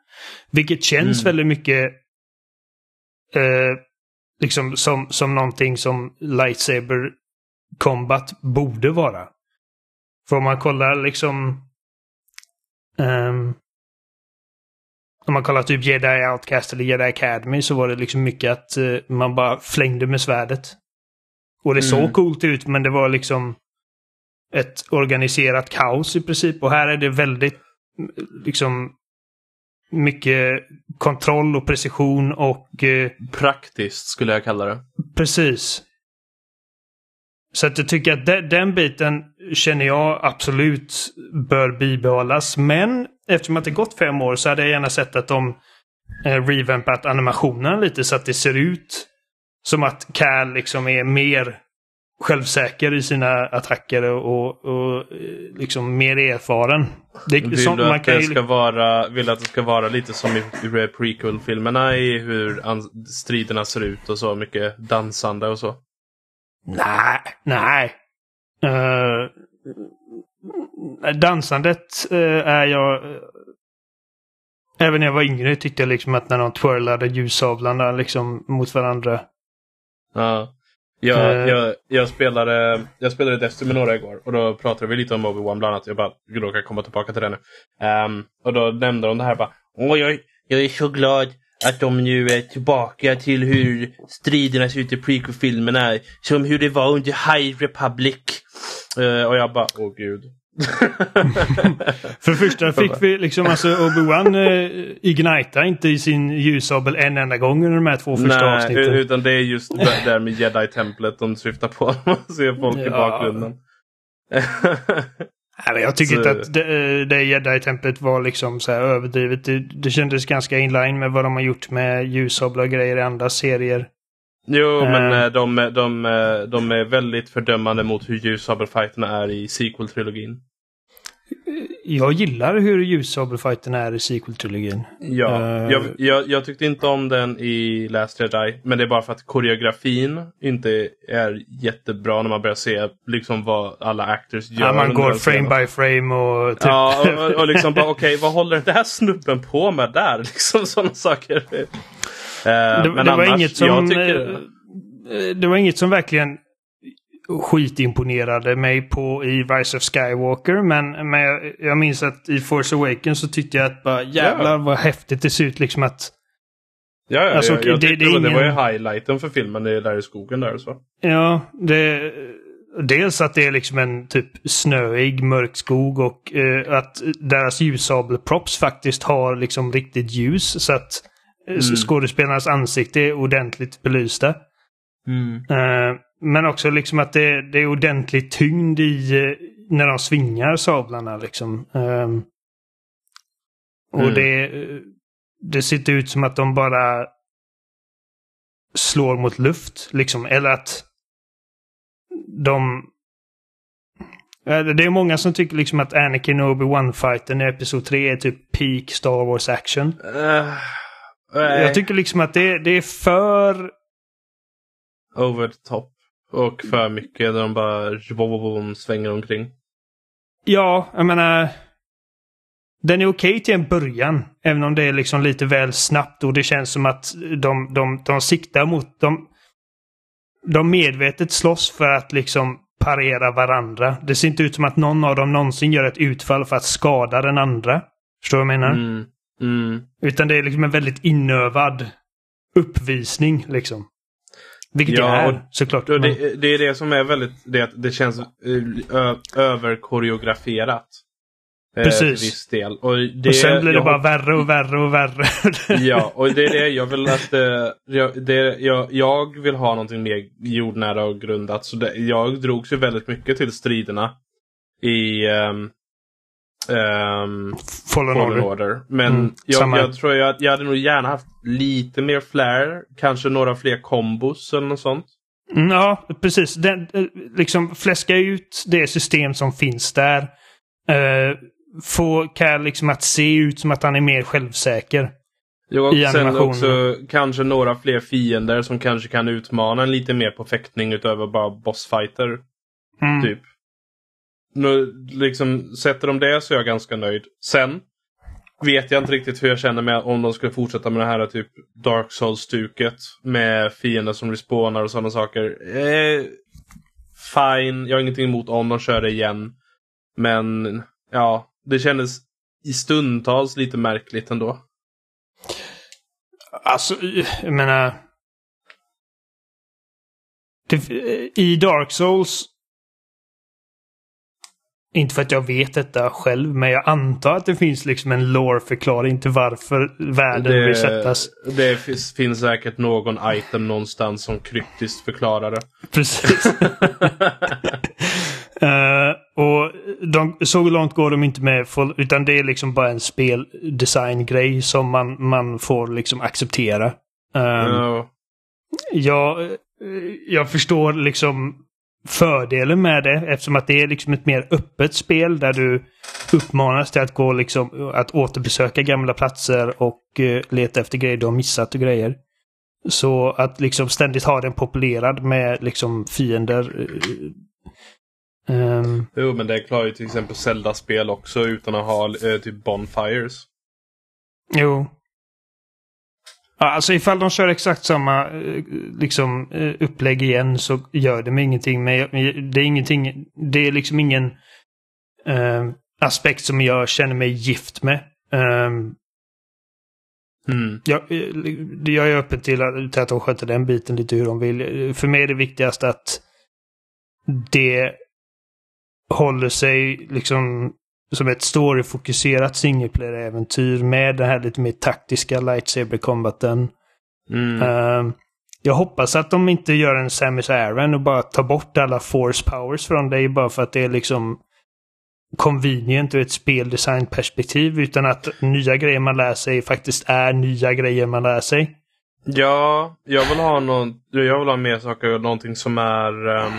Vilket känns Mm. väldigt mycket eh, liksom som, som någonting som lightsaber combat borde vara. För om man kollar liksom... ehm, om man kollar typ Jedi Outcast eller Jedi Academy så var det liksom mycket att eh, man bara flängde med svärdet. Och det såg Mm. coolt ut men det var liksom ett organiserat kaos i princip. Och här är det väldigt mm, liksom mycket kontroll och precision och eh, Praktiskt skulle jag kalla det. Precis. Så att jag tycker att de, den biten känner jag absolut bör bibehållas. Men eftersom att det gått fem år så hade jag gärna sett att de eh, revampat animationen lite så att det ser ut som att Cal liksom är mer självsäker i sina attacker och, och eh, liksom mer erfaren. Det, Vill som, du att det ju, ska vara, vill att det ska vara lite som i, i prequel-filmerna i hur an- striderna ser ut och så. Mycket dansande och så. Nej, nej. Uh, dansandet eh, är jag... eh, även när jag var yngre tyckte jag liksom att när de twirlade ljussablarna liksom mot varandra. Ja. Jag, jag, jag, spelade, jag spelade Destiny med några igår och då pratade vi lite om Obi-Wan bland annat. Jag bara råkar komma tillbaka till det nu. Ehm, och då nämnde de det här bara. Åh, jag, jag är så glad att de nu är tillbaka till hur striderna ser ut i prequel-filmerna. Som hur det var under High Republic. Eh, och jag bara, åh gud. För det första fick vi liksom alltså Obi-Wan eh, ignita inte i sin ljussabel en enda gång under de här två första Nej, avsnitten. utan det är just det där med jedi-templet de syftar på. Man ser folk i Ja. bakgrunden. Nej, jag tycker Så- inte att det, eh, det jedi-templet var liksom så här överdrivet. Det, det kändes ganska inline med vad de har gjort med ljussablar och grejer i andra serier. jo, men Eh. eh, de, de, de är väldigt fördömande mot hur ljussabelfighterna är i sequel-trilogin. Jag gillar hur ljussabelfighten är i sequel-trilogin. Ja, Eh. jag, jag, jag tyckte inte om den i Last Jedi. Men det är bara för att koreografin inte är jättebra när man börjar se liksom vad alla actors gör. Ja, man går frame by frame och typ... Ja, och, och, och liksom bara okej, vad håller den här snubben på med där? Liksom sådana saker. Eh, det, men det var annars, inget som... jag tycker, eh, Det var inget som verkligen skitimponerade mig på i Rise of Skywalker. Men, men jag, jag minns att i Force Awakens så tyckte jag att bara jävlar vad häftigt det ser ut liksom att... ja, ja, alltså, jag, jag det- det är det, var ju ingen- highlighten för filmen, det är där i skogen där så. Ja, det... Dels att det är liksom en typ snöig, mörk skog och eh, att deras ljussabelprops faktiskt har liksom riktigt ljus så att mm. skådespelarnas ansikte är ordentligt belysta. Eh, men också liksom att det, det är ordentligt tyngd i eh, när de svingar sablarna liksom. Ehm, och Mm. det, det ser ut som att de bara slår mot luft liksom. Eller att de... Eh, Det är många som tycker liksom att Anakin och Obi-Wan-fighten i Episod 3 är typ peak Star Wars action. Uh, Jag tycker liksom att det, det är för... Over the top. Och för mycket när de bara svänger omkring. Ja, jag menar... Den är okej till en början. Även om det är liksom lite väl snabbt och det känns som att de, de, de siktar mot... De, de medvetet slåss för att liksom parera varandra. Det ser inte ut som att någon av dem någonsin gör ett utfall för att skada den andra. Förstår du vad jag menar? Mm. Mm. Utan det är liksom en väldigt inövad uppvisning liksom. Vilket Ja, det är såklart. Och det, det är det som är väldigt, det, att det känns eh, överkoreograferat. Eh, Precis. Del. Och, det, och sen blir det bara värre och värre och värre. Ja, och det är det jag vill att... eh, jag, det, jag, jag vill ha någonting mer jordnära och grundat. Så det, jag drogs ju väldigt mycket till striderna i um, um, Fallen Fallen Order. Order. Men Mm, jag, jag tror jag, jag hade nog gärna haft lite mer flair. Kanske några fler kombos eller något sånt. Mm, Ja, precis. Den, eh, liksom fläska ut det system som finns där. Uh, få Cal liksom att se ut som att han är mer självsäker. Jag och I sen också kanske några fler fiender som kanske kan utmana en lite mer på fäktning utöver bara bossfighter. Mm. Typ. Nu, liksom, sätter de det så är jag ganska nöjd. Sen vet jag inte riktigt hur jag känner med om de skulle fortsätta med det här typ Dark Souls-stuket med fiender som respawnar och sådana saker. Eh, fine, jag har ingenting emot om de kör det igen. Men ja, det kändes i stundtals lite märkligt ändå. Alltså, jag menar... Det, I Dark Souls... Inte för att jag vet detta själv, men jag antar att det finns liksom en lore-förklaring till varför världen resetas. det finns, finns säkert någon item någonstans som kryptiskt förklarar det. Precis. Eh, och de, så långt går de inte med, utan det är liksom bara en speldesign-grej som man, man får liksom acceptera. Um, Ja. jag, eh, jag förstår liksom fördelen med det eftersom att det är liksom ett mer öppet spel där du uppmanas till att gå liksom att återbesöka gamla platser och eh, leta efter grejer du har missat och grejer. Så att liksom ständigt ha den populerad med liksom fiender. ehm, Jo, men det klarar ju till exempel Zelda-spel också utan att ha eh, typ Bonfires. Jo. Ja, alltså ifall de kör exakt samma eh, liksom, eh, upplägg igen så gör det mig ingenting. Men det är ingenting, det är liksom ingen eh, aspekt som jag känner mig gift med. Um, Mm. jag, eh, jag är öppen till att, till att de sköter den biten lite hur de vill. För mig är det viktigast att det håller sig liksom som ett storyfokuserat single player-äventyr med den här lite mer taktiska lightsaber-combaten. Mm. Uh, jag hoppas att de inte gör en Samus Aran och bara tar bort alla force powers från dig bara för att det är liksom convenient ur ett speldesign-perspektiv utan att nya grejer man lär sig faktiskt är nya grejer man lär sig. Ja, jag vill ha någon, jag vill ha mer saker, någonting som är um,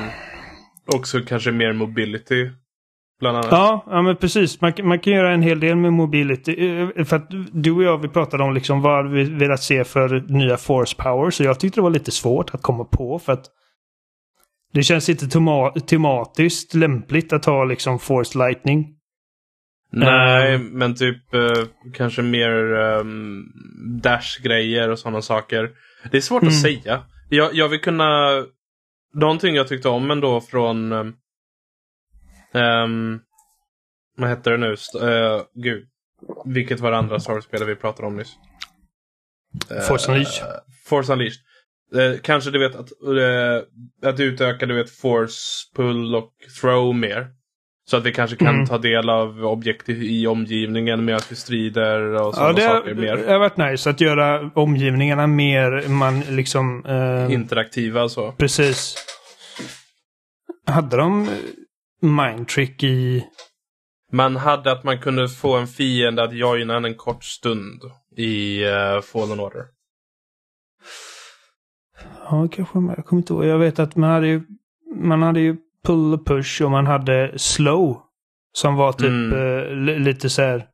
också kanske mer mobility. Bland annat. Ja, ja men precis. Man, man kan göra en hel del med mobility. Eh, för att du och jag vi pratade om liksom vad vi velat se för nya force powers. Så jag tyckte det var lite svårt att komma på för att det känns inte tematiskt lämpligt att ha liksom force lightning. Nej, um, men typ uh, kanske mer um, dash-grejer och sådana saker. Det är svårt mm. att säga. Jag, jag vill kunna... Någonting jag tyckte om ändå från... Um, vad hette det nu? Uh, gud. Vilket var det andra Star vi pratade om nyss? Force Unleashed. Uh, Force Unleashed. Eh, kanske du vet att, eh, att utöka du vet force, pull och throw mer. Så att vi kanske kan mm. ta del av objekt i omgivningen med att vi strider och sådana ja, saker mer. Det har varit nice att göra omgivningarna mer man liksom... Eh, Interaktiva så. Precis. Hade de mindtrick i... Man hade att man kunde få en fiende att joina en kort stund i uh, Fallen Order. Ja, kanske Jag kommer inte ihåg. Jag vet att man hade ju, man hade ju pull och push och man hade slow. Som var typ mm. eh, lite så här,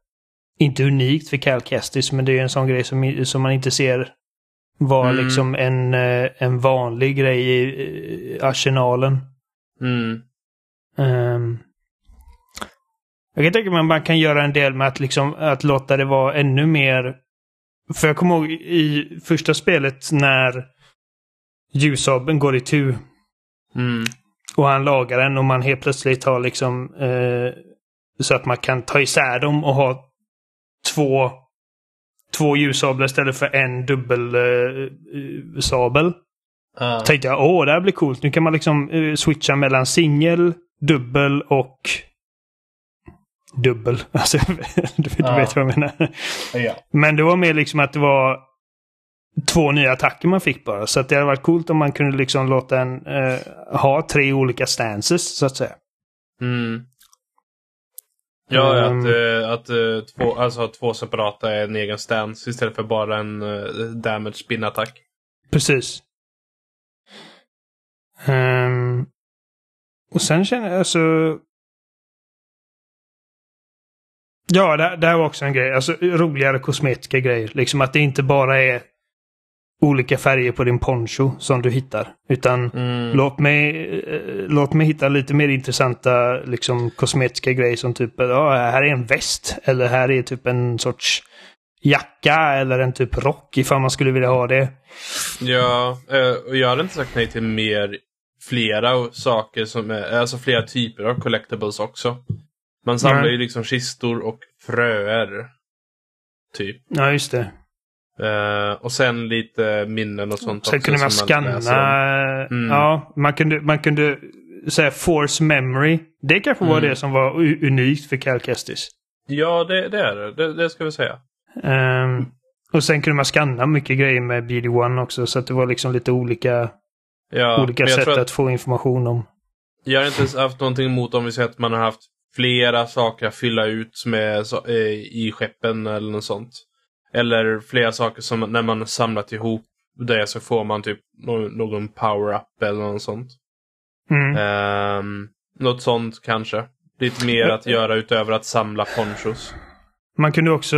inte unikt för Cal Kestis, men det är en sån grej som, som man inte ser vara mm. liksom en, eh, en vanlig grej i arsenalen. Mm. Um, jag kan tänka mig att man kan göra en del med att, liksom, att låta det vara ännu mer... För jag kommer ihåg i första spelet när ljusabeln går i tur. Mm. Och han lagar den och man helt plötsligt har liksom eh, så att man kan ta isär dem och ha två två ljussablar istället för en dubbelsabel. Eh, uh. Tänkte jag, åh, det här blir coolt. Nu kan man liksom eh, switcha mellan singel, dubbel och dubbel. Alltså, du, uh. vet vad jag menar. Ja. Men det var mer liksom att det var två nya attacker man fick bara. Så att det hade varit coolt om man kunde liksom låta en eh, ha tre olika stances så att säga. Mm. Ja, um, att, uh, att uh, två, alltså, två separata är en egen stance istället för bara en uh, damage spin-attack. Precis. Um, och sen känner jag alltså... Ja, det, det här var också en grej. Alltså roligare kosmetiska grejer. Liksom att det inte bara är olika färger på din poncho som du hittar. Utan mm. låt, mig, eh, låt mig hitta lite mer intressanta liksom, kosmetiska grejer som typ, ja, här är en väst. Eller här är typ en sorts jacka eller en typ rock ifall man skulle vilja ha det. Ja, eh, och jag hade inte sagt nej till mer, flera saker som är, alltså flera typer av collectibles också. Man samlar mm. ju liksom kistor och fröer. Typ. Ja, just det. Uh, och sen lite minnen och sånt Sen kunde man scanna. Mm. Ja, man kunde, man kunde säga force memory. Det kanske var mm. det som var unikt för Cal Kestis. Ja, det, det är det. det. det. ska vi säga. Um, och sen kunde man scanna mycket grejer med BD1 också. Så att det var liksom lite olika, ja, olika sätt att, att, få information om. Jag har inte haft någonting emot om vi säger att man har haft flera saker att fylla ut med eh, i skeppen eller något sånt. Eller flera saker som när man samlat ihop det så får man typ någon power-up eller något sånt. Mm. Um, något sånt kanske. Lite mer att göra utöver att samla ponchos. Man kunde också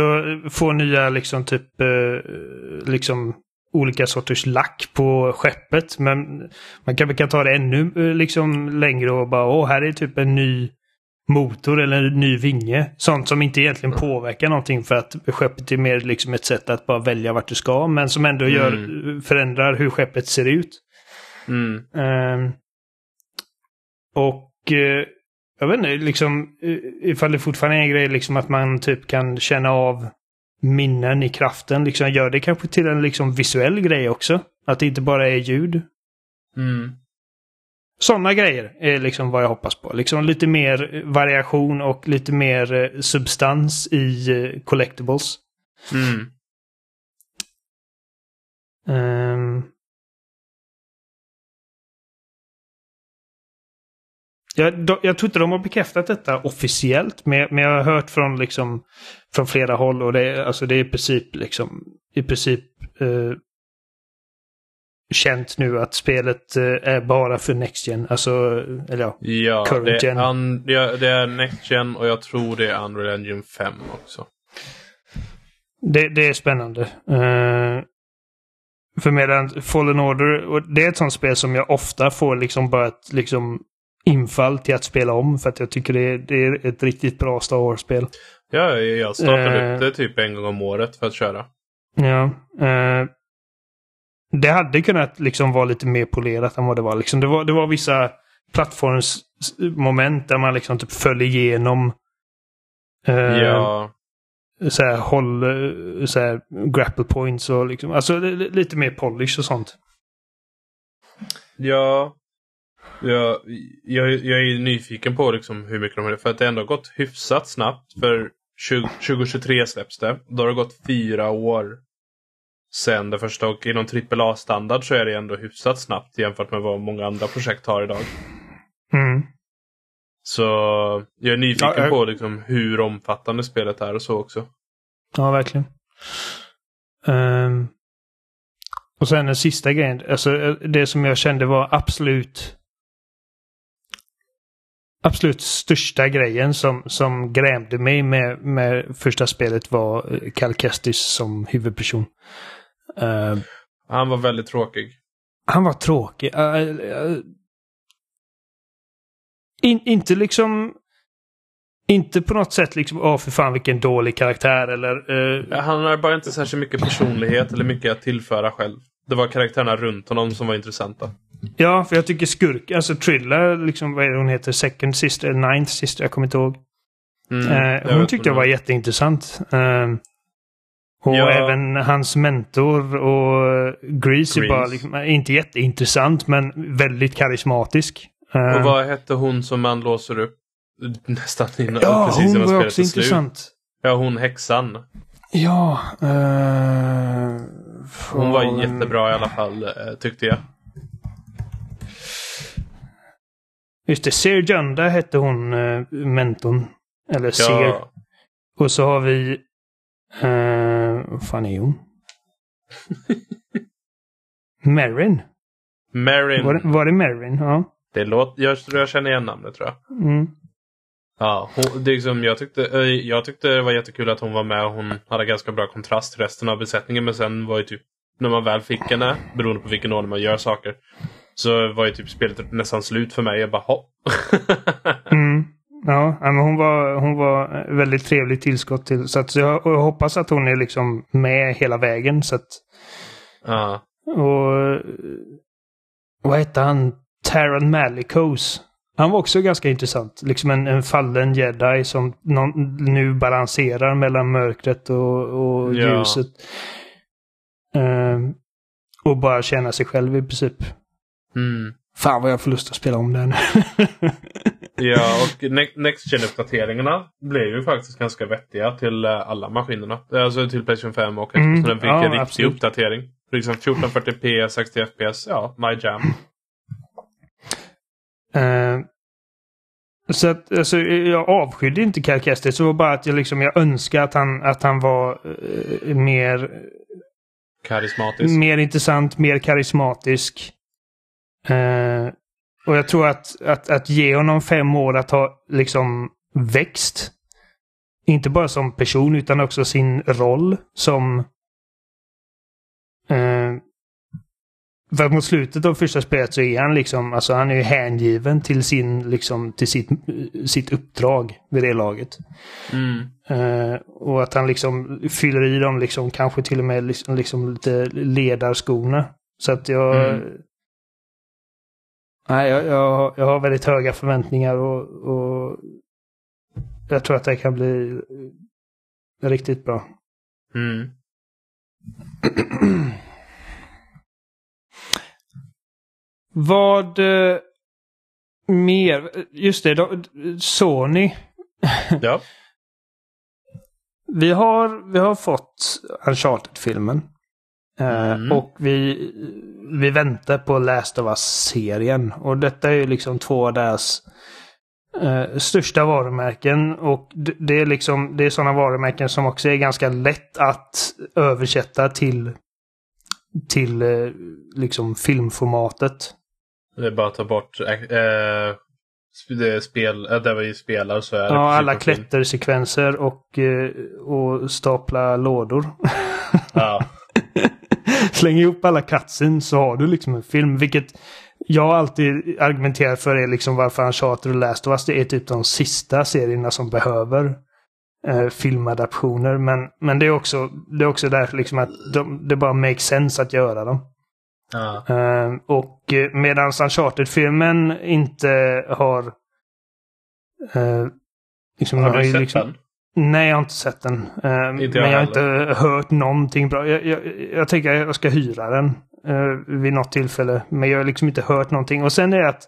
få nya liksom typ eh, liksom olika sorters lack på skeppet. Men man kan, kan ta det ännu eh, liksom längre och bara åh här är typ en ny motor eller en ny vinge. Sånt som inte egentligen påverkar någonting för att skeppet är mer liksom ett sätt att bara välja vart du ska. Men som ändå gör, mm. förändrar hur skeppet ser ut. Mm. Uh, och uh, jag vet inte, liksom ifall det fortfarande är en grej liksom att man typ kan känna av minnen i kraften. Liksom gör det kanske till en liksom visuell grej också. Att det inte bara är ljud. Mm. Sådana grejer är liksom vad jag hoppas på. Liksom lite mer variation och lite mer eh, substans i eh, collectibles. Mm. Ehm. Jag, do, jag tror inte de har bekräftat detta officiellt, men, men jag har hört från, liksom, från flera håll och det, är- alltså det är i princip, liksom, i princip eh, känt nu att spelet eh, är bara för Next Gen. Alltså, eller ja. Ja, Current det gen. un, ja, det är Next Gen och jag tror det är Unreal Engine 5 också. Det, det är spännande. Uh, för medan Fallen Order, och det är ett sånt spel som jag ofta får liksom bara ett liksom, infall till att spela om. För att jag tycker det är, det är ett riktigt bra Star Wars-spel. Ja, jag startar Eh. upp det typ en gång om året för att köra. Ja. eh, det hade kunnat liksom vara lite mer polerat än vad det var. Liksom, det, var det var vissa plattformsmoment där man liksom typ föll igenom eh, Ja, så här, håll, så här, grapple points och liksom, alltså li- lite mer polish och sånt. ja. Jag, jag, jag är nyfiken på liksom hur mycket de har För att det ändå har gått hyfsat snabbt. För 20, 2023 släpps det. Då har det gått fyra år sen det första. Och inom AAA-standard så är det ändå hyfsat snabbt jämfört med vad många andra projekt har idag. Mm. Så jag är nyfiken Ja, jag- på liksom hur omfattande spelet är och så också. Ja, verkligen. Ehm, och sen den sista grejen, alltså eh, det som jag kände var absolut absolut största grejen som, som grämde mig med, med första spelet var eh, Cal Kestis som huvudperson. Ehm, Han var väldigt tråkig. han var tråkig. Eh, eh, in, inte liksom... Inte på något sätt liksom, åh för fan vilken dålig karaktär eller... Han har bara inte särskilt mycket personlighet eller mycket att tillföra själv. Det var karaktärerna runt honom som var intressanta. Ja, för jag tycker skurk, alltså Trilla, liksom, vad är det hon heter? Second sister, ninth sister, jag kommer inte ihåg. Mm, Eh, hon tyckte jag var jätteintressant. Eh, och Ja. även hans mentor och Grease är bara liksom, eh, inte jätteintressant men väldigt karismatisk. Eh, Och vad hette hon som man låser upp nästan innan, ja, precis innan spelet är slut? intressant. Ja, hon häxan. Ja. eh, Hon var jättebra i alla fall, eh, tyckte jag. Just det, Ser Junda hette hon, uh, mentorn. Eller Ser. Ja, Och så har vi... Uh, vad fan är hon? Marin. Marin. Var, det- var det Marin? Ja. Det låter, jag, jag känner igen namnet tror jag. Mm. Ja, hon, det är liksom, jag, tyckte, eh, jag tyckte det var jättekul att hon var med hon hade ganska bra kontrast till resten av besättningen. Men sen var ju typ, när man väl fick henne, beroende på vilken ordning man gör saker, så var ju typ spelet nästan slut för mig. Jag bara hopp. Mm. Ja, men hon var, hon var väldigt trevligt tillskott till. Så att jag, jag hoppas att hon är liksom med hela vägen. Så att, ja. och vad hette han? Taron Malicos. Han var också ganska intressant. Liksom en, en fallen jedi som någon, nu balanserar mellan mörkret och, och Ja. ljuset. Ehm, och bara känna sig själv i princip. Mm. Fan vad jag får lust att spela om den. Ja, och Ne- Next Gen-uppdateringarna blev ju faktiskt ganska vettiga till eh, alla maskinerna. Alltså till Playstation 5 och Xbox. Mm, den fick ja, en riktig absolut. uppdatering. Liksom 1440p, 60 fps. Ja, my jam. Eh, så att, alltså, jag avskydde inte Cal Kestis. Det var bara att jag, liksom, jag önskar att han, att han var eh, mer, Karismatisk. mer intressant, mer karismatisk. Eh, och jag tror att, att, att ge honom fem år att ha liksom växt. Inte bara som person utan också sin roll som... Eh, för mot slutet av första spelet så är han liksom, alltså han är ju hängiven till sin, liksom, till sitt, sitt uppdrag vid det laget. Mm. Eh, och att han liksom fyller i dem liksom, kanske till och med liksom, liksom lite ledarskorna. Så att jag... Mm. Nej, jag, jag, jag har väldigt höga förväntningar och, och jag tror att det kan bli riktigt bra. Mm. Vad... eh, mer? Just det, då, Sony. Ja. Vi har, vi har fått Uncharted-filmen. Eh, Mm. och vi, vi väntar på Last of Us-serien. Och detta är ju liksom två av deras eh, största varumärken. Och d- det är liksom det är sådana varumärken som också är ganska lätt att översätta till till eh, liksom filmformatet. Det är bara att ta bort det spel, där vi spelar så är det Ja, alla klättersekvenser och, och stapla lådor. Ja. Släng ihop alla cutscenes så har du liksom en film. Vilket jag alltid argumenterar för är liksom varför Uncharted och Last of Us det är typ de sista serierna som behöver eh, filmadaptioner. Men, men det är också, det är också därför liksom att de, det bara makes sense att göra dem. ja. Eh, och eh, medan Uncharted-filmen inte har... Eh, liksom, Har du sett liksom, den? Nej, jag har inte sett den. Eh, Inte jag men jag har inte hört någonting bra. Jag, jag, jag tänker att jag ska hyra den eh, vid något tillfälle. Men jag har liksom inte hört någonting. Och sen är det att...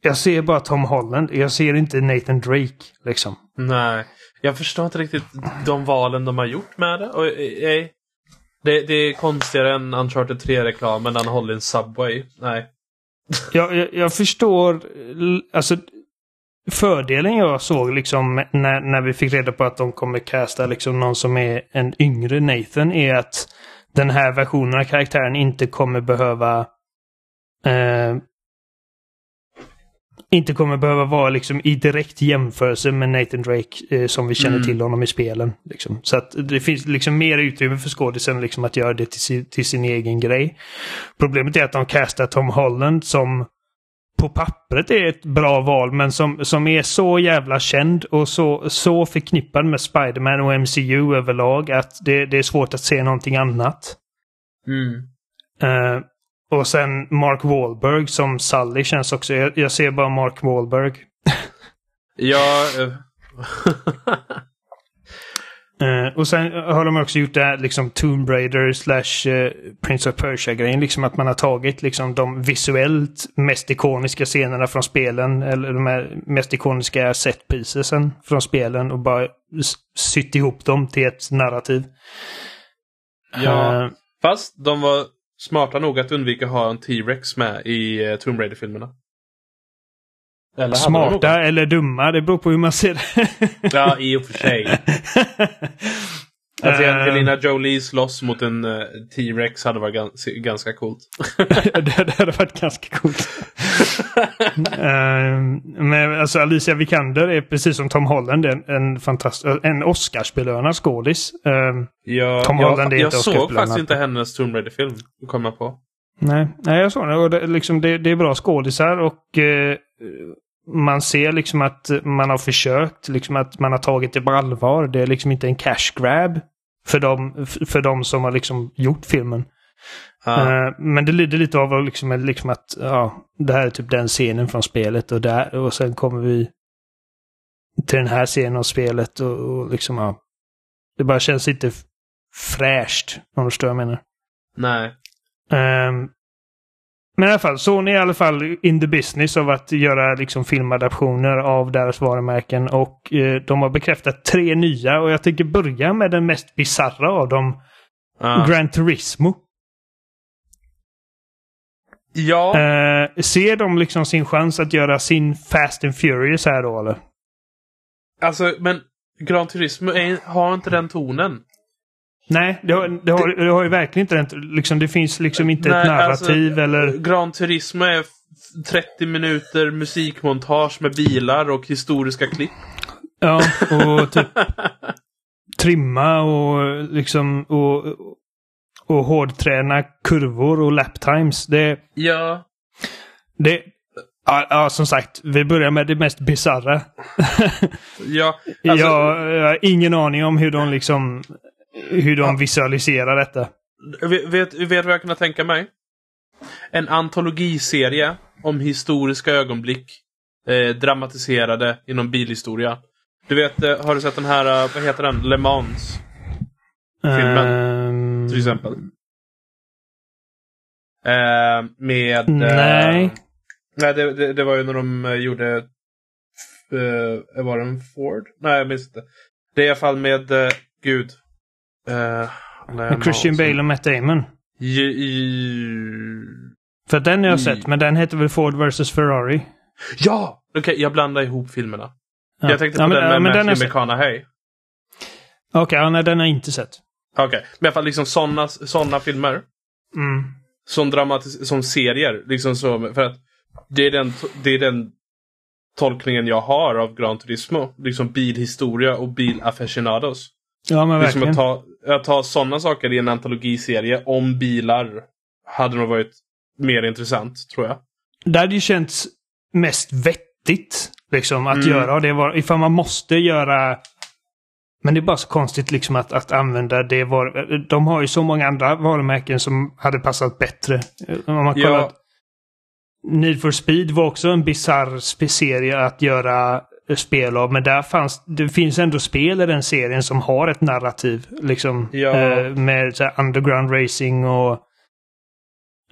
Jag ser bara Tom Holland. Jag ser inte Nathan Drake. Liksom. Nej. Jag förstår inte riktigt de valen de har gjort med det. Och, eh, eh, det, det är konstigare än Uncharted 3-reklamen när han håller en Subway. Nej. Jag, jag, jag förstår... Alltså, fördelen jag såg liksom när, när vi fick reda på att de kommer casta liksom någon som är en yngre Nathan är att den här versionen av karaktären inte kommer behöva eh, inte kommer behöva vara liksom i direkt jämförelse med Nathan Drake eh, som vi känner Mm. till honom i spelen. Liksom. Så att det finns liksom mer utrymme för skådisen liksom att göra det till sin, till sin egen grej. Problemet är att de castar Tom Holland som på pappret är ett bra val men som, som är så jävla känd och så, så förknippad med Spider-Man och MCU överlag att det, det är svårt att se någonting annat. Mm. Eh, och sen Mark Wahlberg som Sully känns också. Jag, jag ser bara Mark Wahlberg. Ja. Eh, och sen har de också gjort det här liksom Tomb Raider slash eh, Prince of Persia-grejen. Liksom att man har tagit liksom de visuellt mest ikoniska scenerna från spelen. Eller de här mest ikoniska set piecesen från spelen och bara sytt ihop dem till ett narrativ. ja. Eh, Fast de var smarta nog att undvika att ha en T-Rex med i uh, Tomb Raider-filmerna. Eller smarta eller dumma, det beror på hur man ser det. Ja, i och för sig. Att se Eh, Angelina Jolie slåss mot en eh, T-Rex hade varit gans ganska coolt. det, det hade varit ganska coolt. Eh, men alltså Alicia Vikander är precis som Tom Holland en, en, en Oscarsbelönad skådis. Eh, Ja, Tom jag, Holland är jag inte såg Oscarsbelönad. faktiskt inte hennes Tomb Raider-film. Kom jag på. nej, nej, jag såg det. Och det, liksom, det. Det är bra skådisar och eh, man ser liksom att man har försökt, liksom att man har tagit det på allvar. Det är liksom inte en cash grab för dem, för dem som har liksom gjort filmen. Ja. Eh, men det lider lite av liksom, liksom att ja, det här är typ den scenen från spelet och, där, och sen kommer vi till den här scenen av spelet och, och liksom ja. Det bara känns inte fräscht om du förstår vad jag menar. Nej. Ehm, men i alla fall, Sony är i alla fall in the business av att göra liksom filmadaptioner av deras varumärken och eh, de har bekräftat tre nya och jag tänker börja med den mest bizarra av dem, Ja. Gran Turismo. ja. Eh, ser de liksom sin chans att göra sin Fast and Furious här då eller? Alltså, men Gran Turismo är, har inte den tonen. Nej, det har, det har, det har ju verkligen inte den. Liksom, det finns liksom inte Nej, ett narrativ alltså, eller... Gran Turismo är f- 30 minuter musikmontage med bilar och historiska klipp. Ja, och typ trimma och liksom och, och hårdträna kurvor och laptimes. Det, Ja. det, ja, ja, som sagt, vi börjar med det mest bisarra. Ja. Alltså, jag, jag har ingen aning om hur de liksom hur de visualiserar detta. Vet, vet, vet vad jag kunde tänka mig? En antologiserie om historiska ögonblick. Eh, dramatiserade inom bilhistoria. Du vet, eh, har du sett den här, eh, vad heter den? Le Mans. Filmen, Ehm, till exempel. Eh, med... Nej. Eh, nej, det, det, det var ju när de eh, gjorde... Eh, var det en Ford? Nej, jag minns inte. Det är i alla fall med... Eh, gud. Eh, Med Christian någon som- Bale och Matt Damon. I, i... För den har jag sett, men den heter väl Ford vs Ferrari? Ja! Okej, jag blandar ihop filmerna. Ja. Jag tänkte på ja, men, den med ja, Matthew. McConaughey. Okej, ja, nej, den har jag inte sett. Okej, men i alla fall liksom sådana såna filmer. Mm. Som, dramatis- som serier. Liksom så, för att det är, den, det är den tolkningen jag har av Gran Turismo. Liksom bilhistoria och bilaficionados. Ja, men Liksom verkligen. att ta, att ta sådana saker i en antologiserie om bilar hade nog varit mer intressant, tror jag. Det hade ju känts mest vettigt liksom att Mm. göra. Det var, ifall man måste göra... Men det är bara så konstigt liksom att, att använda det var... De har ju så många andra varumärken som hade passat bättre. Om man Ja. kollar... Need for Speed var också en bizarr serie att göra spel av. Men där fanns... Det finns ändå spel i den serien som har ett narrativ. Liksom. Ja. eh, med så här, underground racing och...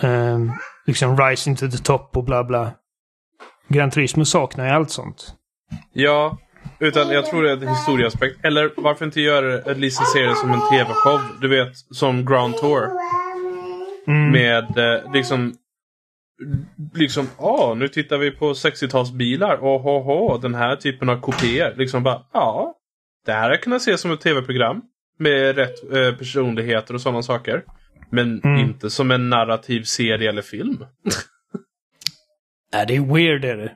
ehm, liksom rising to the top och bla bla. Gran Turismo saknar ju allt sånt. Ja, utan jag tror det är en historieaspekt. Eller varför inte göra en licensserie som en tv-show? Du vet, som Grand Tour. Mm. Med eh, liksom... Liksom, ah, nu tittar vi på 60-talsbilar. Åh, oh, oh, den här typen av kupéer. Liksom bara, ja. Det här hade kunnat ses som ett tv-program. Med rätt eh, personligheter och sådana saker. Men Mm. inte som en narrativ serie eller film. Ja, det är weird är det.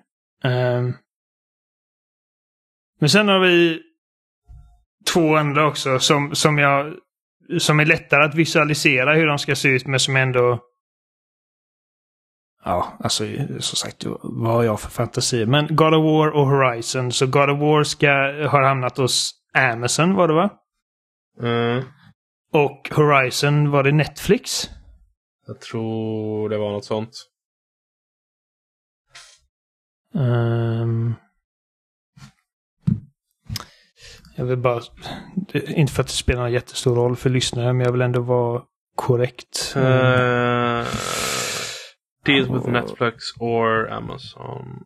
Ehm. men sen har vi två andra också som, som jag som är lättare att visualisera hur de ska se ut men som ändå Ja, alltså som sagt, vad har jag för fantasi? Men God of War och Horizon. Så God of War ska, har hamnat hos Amazon var det va? Mm. Och Horizon var det Netflix? Jag tror det var något sånt. Ehm. jag vill bara... Inte för att det spelar någon jättestor roll för lyssnare, men jag vill ändå vara korrekt. Mm. Uh, deals with Netflix or Amazon.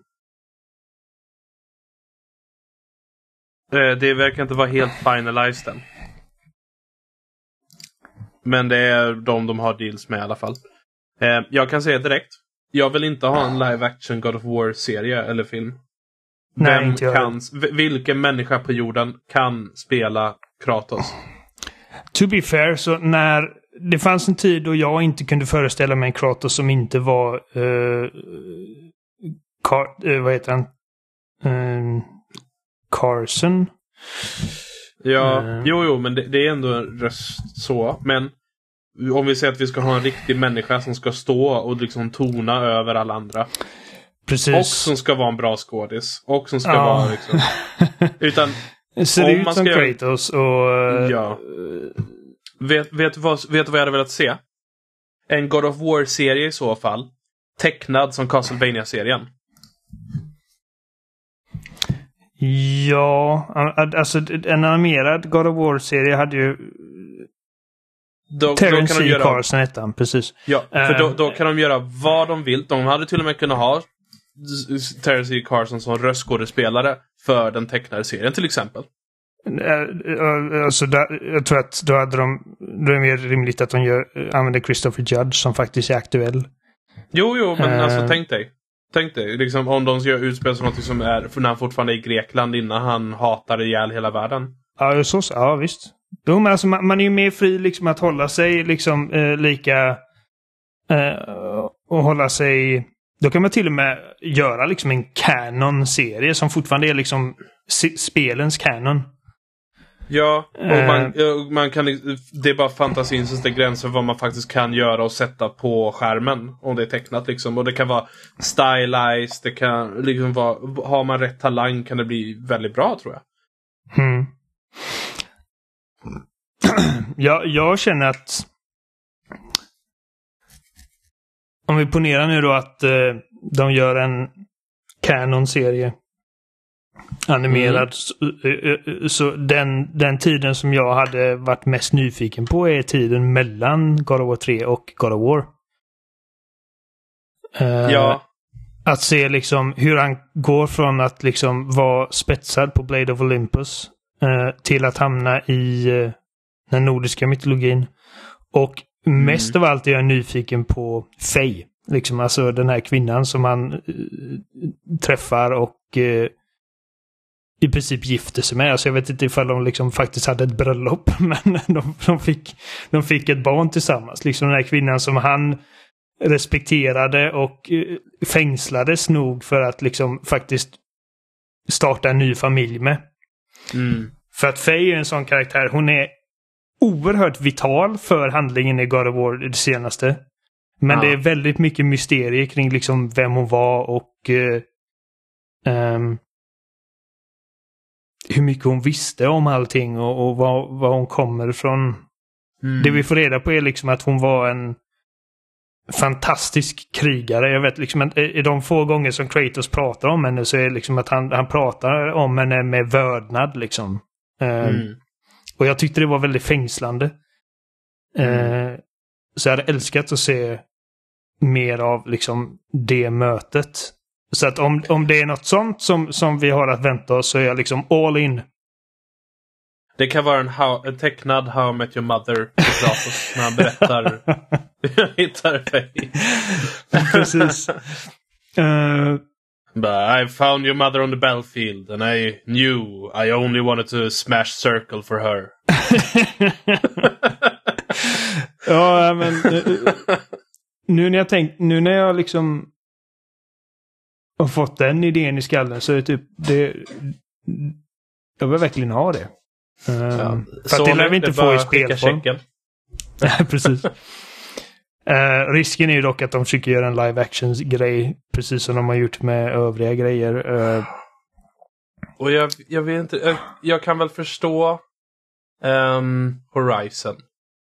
Eh, det verkar inte vara helt finalized än. Men det är de de har deals med i alla fall. Eh, jag kan säga direkt. Jag vill inte ha en live action God of War-serie eller film. Nej, Vem inte jag kan, vilken människa på jorden kan spela Kratos? To be fair, så när det fanns en tid då jag inte kunde föreställa mig en Kratos som inte var... Uh, Car, eh, vad heter han? Ehm, Carson? Ja, Mm. jo, jo, men det, det är ändå en röst så. Men om vi säger att vi ska ha en riktig människa som ska stå och liksom tona över alla andra. Precis. Och som ska vara en bra skådis. Och som ska Ja. vara liksom... Utan, Ser om ut man som ska göra- Kratos och... eh, ja. Vet, vet, du vad, vet du vad jag hade velat se? En God of War-serie i så fall. Tecknad som Castlevania-serien. Ja, alltså en animerad God of War-serie hade ju... Då, då Terrence de E. göra, Carson hette han, precis. Ja, för då, Eh, då kan de göra vad de vill. De hade till och med kunnat ha Terrence E. Carson som röstskådespelare för den tecknade serien till exempel. Eh, eh, Alltså, där, jag tror att då hade de... Då är det mer rimligt att de gör, använder Christopher Judge som faktiskt är aktuell. Jo, jo, men Eh. alltså tänk dig. Tänk dig, liksom om de göra utspel som något som är när han fortfarande är i Grekland innan han hatar ihjäl hela världen. Ja, så, ja visst. Jo, men alltså man, man är ju mer fri liksom att hålla sig liksom eh, lika... Eh, och hålla sig... Då kan man till och med göra liksom en canon-serie som fortfarande är liksom spelens canon. Ja, och Eh. man, man kan, det är bara fantasins sista gräns för vad man faktiskt kan göra och sätta på skärmen. Om det är tecknat liksom. Och det kan vara stylized, det kan liksom vara, har man rätt talang kan det bli väldigt bra tror jag. Mm. jag, jag känner att... Om vi ponerar nu då att eh, de gör en Canon-serie. Animerad. Så, eh, eh, så den, den tiden som jag hade varit mest nyfiken på är tiden mellan God of War 3 och God of War. Eh, Ja. Att se liksom hur han går från att liksom vara spetsad på Blade of Olympus till att hamna i den nordiska mytologin. Och mest av allt är jag nyfiken på Faye. Liksom alltså den här kvinnan som han träffar och i princip gifter sig med. Alltså jag vet inte ifall de liksom faktiskt hade ett bröllop. Men de, de, fick, de fick ett barn tillsammans. Liksom den här kvinnan som han respekterade och eh, fängslades nog för att liksom faktiskt starta en ny familj med. Mm. För att Faye är en sån karaktär. Hon är oerhört vital för handlingen i God of War det senaste. Men Ja. det är väldigt mycket mysterier kring liksom vem hon var och eh, ehm, hur mycket hon visste om allting och, och var, var hon kommer ifrån. Mm. Det vi får reda på är liksom att hon var en fantastisk krigare. Jag vet liksom att i de få gånger som Kratos pratar om henne så är det liksom att han, han pratar om henne med vördnad liksom. Eh, Mm. Och jag tyckte det var väldigt fängslande. Eh, så jag hade älskat att se mer av liksom det mötet. Så att om, om det är något sånt som, som vi har att vänta oss så är jag liksom all in. Det kan vara en, how, en tecknad How I Met Your Mother när han berättar hittar Faye. Precis. Eh, But I found your mother on the battlefield and I knew I only wanted to smash circle for her. ja, men eh, nu när jag tänkt, nu när jag liksom har fått den idén i skallen så är det typ det. Jag vill verkligen ha det. Eh, för att det lär vi inte få i spelform. Nej, precis. Eh, risken är ju dock att de försöker göra en live action-grej, precis som de har gjort med övriga grejer. Eh, Och jag, jag vet inte, jag, jag kan väl förstå ehm, Horizon.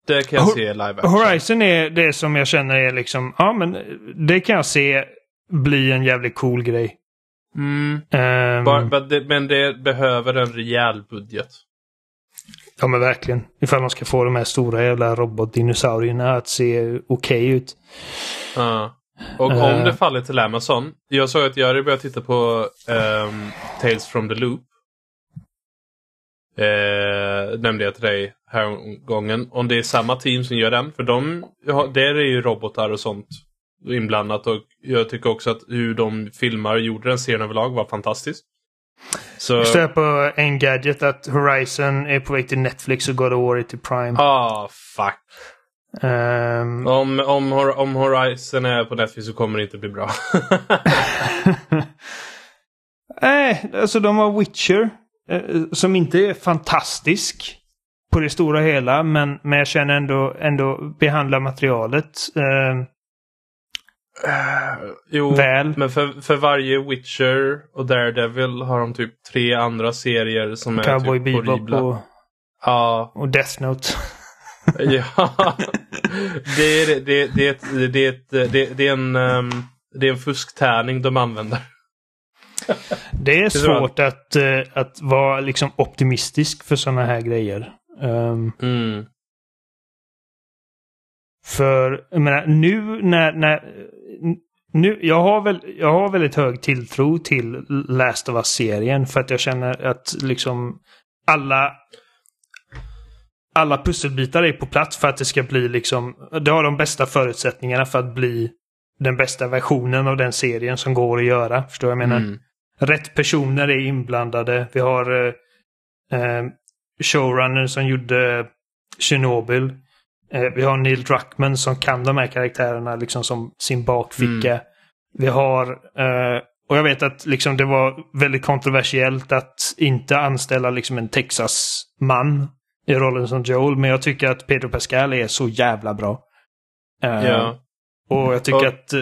Det kan jag Hor- se live action. Horizon är det som jag känner är liksom, ja men det kan jag se bli en jävligt cool grej. Mm, Ehm, bara, men, det, behöver en rejäl budget. Ja men verkligen. Ifall de ska få de här stora jävla robotdinosaurierna att se okej ut. Ja. Och om det faller till Amazon. Jag såg att Jari började titta på ehm, Tales from the Loop. Eh, nämnde jag till dig häromgången. Om det är samma team som gör den. För de, ja, där är ju robotar och sånt inblandat. Och jag tycker också att hur de filmar och gjorde den serien överlag var fantastiskt. Så, Jag står på en gadget att Horizon är på väg till Netflix och God of War är till Prime. ah fuck. Ehm, Om, om, om Horizon är på Netflix så kommer det inte bli bra. Nej, alltså de har Witcher. eh, som inte är fantastisk. På det stora hela. Men, men jag känner ändå, ändå behandla materialet. Jo, Väl. men för, för varje Witcher och Daredevil har de typ tre andra serier som är Cowboy typ Bebop och, Ja, och Death Note. ja. det, är, det, det, det, ett- det, det är en ehm, det är en fusktärning de använder. Det är svårt att, eh, att vara liksom optimistisk för sådana här grejer. Ehm, Mm. För, jag menar, nu när... när nu, jag, har väl, jag har väldigt hög tilltro till Last of Us-serien för att jag känner att liksom alla... Alla pusselbitar är på plats för att det ska bli liksom... Det har de bästa förutsättningarna för att bli den bästa versionen av den serien som går att göra. Förstår vad jag menar? Mm. Rätt personer är inblandade. Vi har eh, eh, showrunnern som gjorde Chernobyl. Eh, vi har Neil Druckmann som kan de här karaktärerna liksom som sin bakficka. Vi har, eh, och jag vet att liksom det var väldigt kontroversiellt att inte anställa liksom en Texas-man i rollen som Joel. Men jag tycker att Pedro Pascal är så jävla bra. Eh, Ja. Och jag tycker Och- att...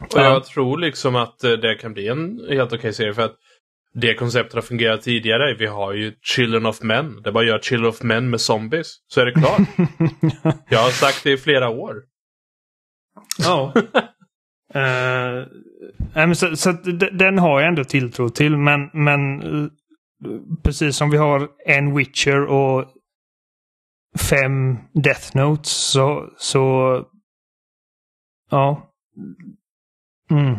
Och Ja. jag tror liksom att det kan bli en helt okej serie för att det konceptet har fungerat tidigare. Vi har ju Children of Men. Det är bara att göra Children of Men med zombies. Så är det klart. jag har sagt det i flera år. Ja. Nej, men så så den har jag ändå tilltro till. Men, men eh, precis som vi har en Witcher och fem Death Notes så, så ja. Mm.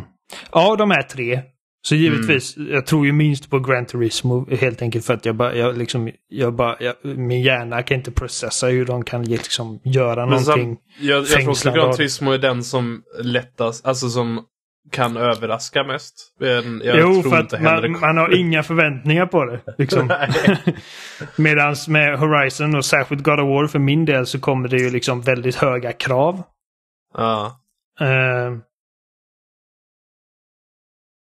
Ja, de är tre. Så givetvis, mm. jag tror ju minst på Gran Turismo helt enkelt för att jag bara, jag liksom, jag bara, jag, min hjärna kan inte processa hur de kan liksom göra Men någonting. Sam, jag, jag tror också Gran Turismo är den som lättast, alltså som kan överraska mest. Men jag jo, för att man, man, har inga förväntningar på det. Liksom. Medan med Horizon och särskilt God of War för min del så kommer det ju liksom väldigt höga krav. Ja. Uh,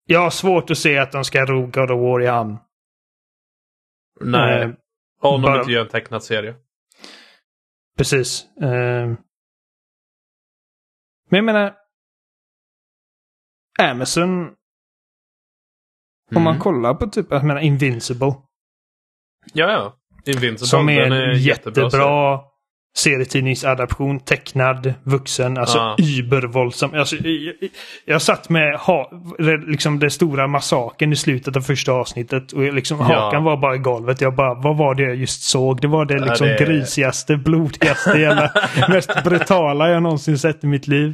jag har svårt att se att de ska ro God of War i hamn. Nej. Uh, Om de bara... inte gör en tecknad serie. Precis. Uh, men jag menar, Amazon. Mm. Om man mm. kollar på typ, jag menar Invincible. Ja, ja. Invincible. Som är är jättebra, jättebra serietidningsadaption, tecknad, vuxen, alltså ah. übervåldsam. Alltså, jag, jag satt med ha, liksom det stora massaken i slutet av första avsnittet och liksom, ja. hakan var bara i golvet. Jag bara, vad var det jag just såg? Det var det liksom ja, det... grisigaste, blodigaste, jävla, mest brutala jag någonsin sett i mitt liv.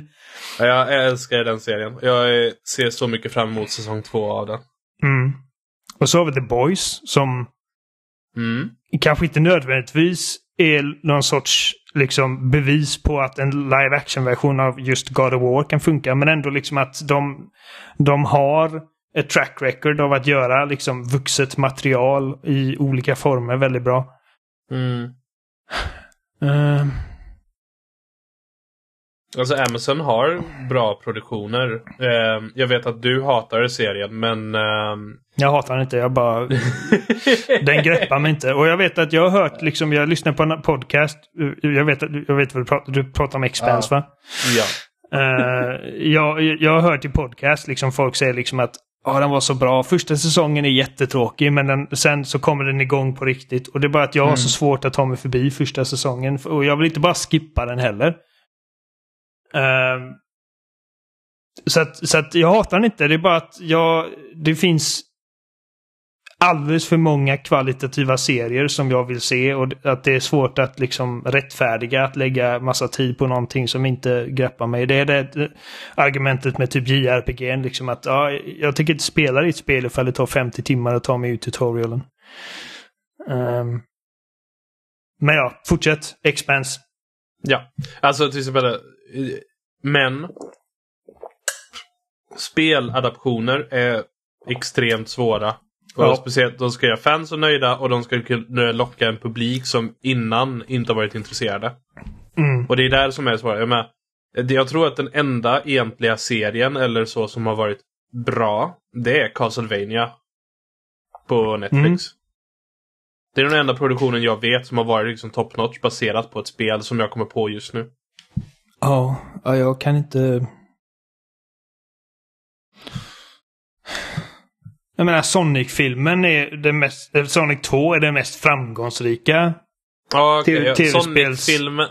Jag älskar den serien. Jag ser så mycket fram emot säsong två av den. Mm. Och så har vi The Boys som mm. kanske inte nödvändigtvis är någon sorts liksom, bevis på att en live action-version av just God of War kan funka. Men ändå liksom att de, de har ett track record av att göra liksom vuxet material i olika former väldigt bra. Mm. Uh, Alltså Amazon har bra produktioner. Eh, jag vet att du hatar serien men... Eh... Jag hatar den inte, jag bara... den greppar mig inte. Och jag vet att jag har hört, liksom, jag lyssnar på en podcast. Jag vet, jag vet vad du pratar, du pratar om Expanse ja. va? Ja. Uh, jag, jag har hört i podcast, liksom folk säger liksom att Ja, den var så bra. Första säsongen är jättetråkig men den, sen så kommer den igång på riktigt. Och det är bara att jag mm. har så svårt att ta mig förbi första säsongen. Och jag vill inte bara skippa den heller. Uh, så att, så att jag hatar den inte. Det är bara att jag, det finns alldeles för många kvalitativa serier som jag vill se och att det är svårt att liksom rättfärdiga att lägga massa tid på någonting som inte greppar mig. Det är det argumentet med typ JRPG, liksom att ja, jag tycker inte spela ditt spel ifall det tar 50 timmar att ta mig ut tutorialen. Um, men ja, fortsätt. Expanse. Ja, alltså till exempel men speladaptioner är extremt svåra. Och ja. speciellt, de ska göra fans så nöjda och de ska kunna locka en publik som innan inte har varit intresserade. Mm. Och det är där som är svårt. Jag, med, jag tror att den enda egentliga serien eller så som har varit bra, det är Castlevania på Netflix. Mm. Det är den enda produktionen jag vet som har varit liksom top notch baserat på ett spel som jag kommer på just nu. Ja, ja jag kan inte... Jag menar Sonic-filmen är det mest... Eh, Sonic 2 är den mest framgångsrika ja, okay, ja. Sonic-filmen...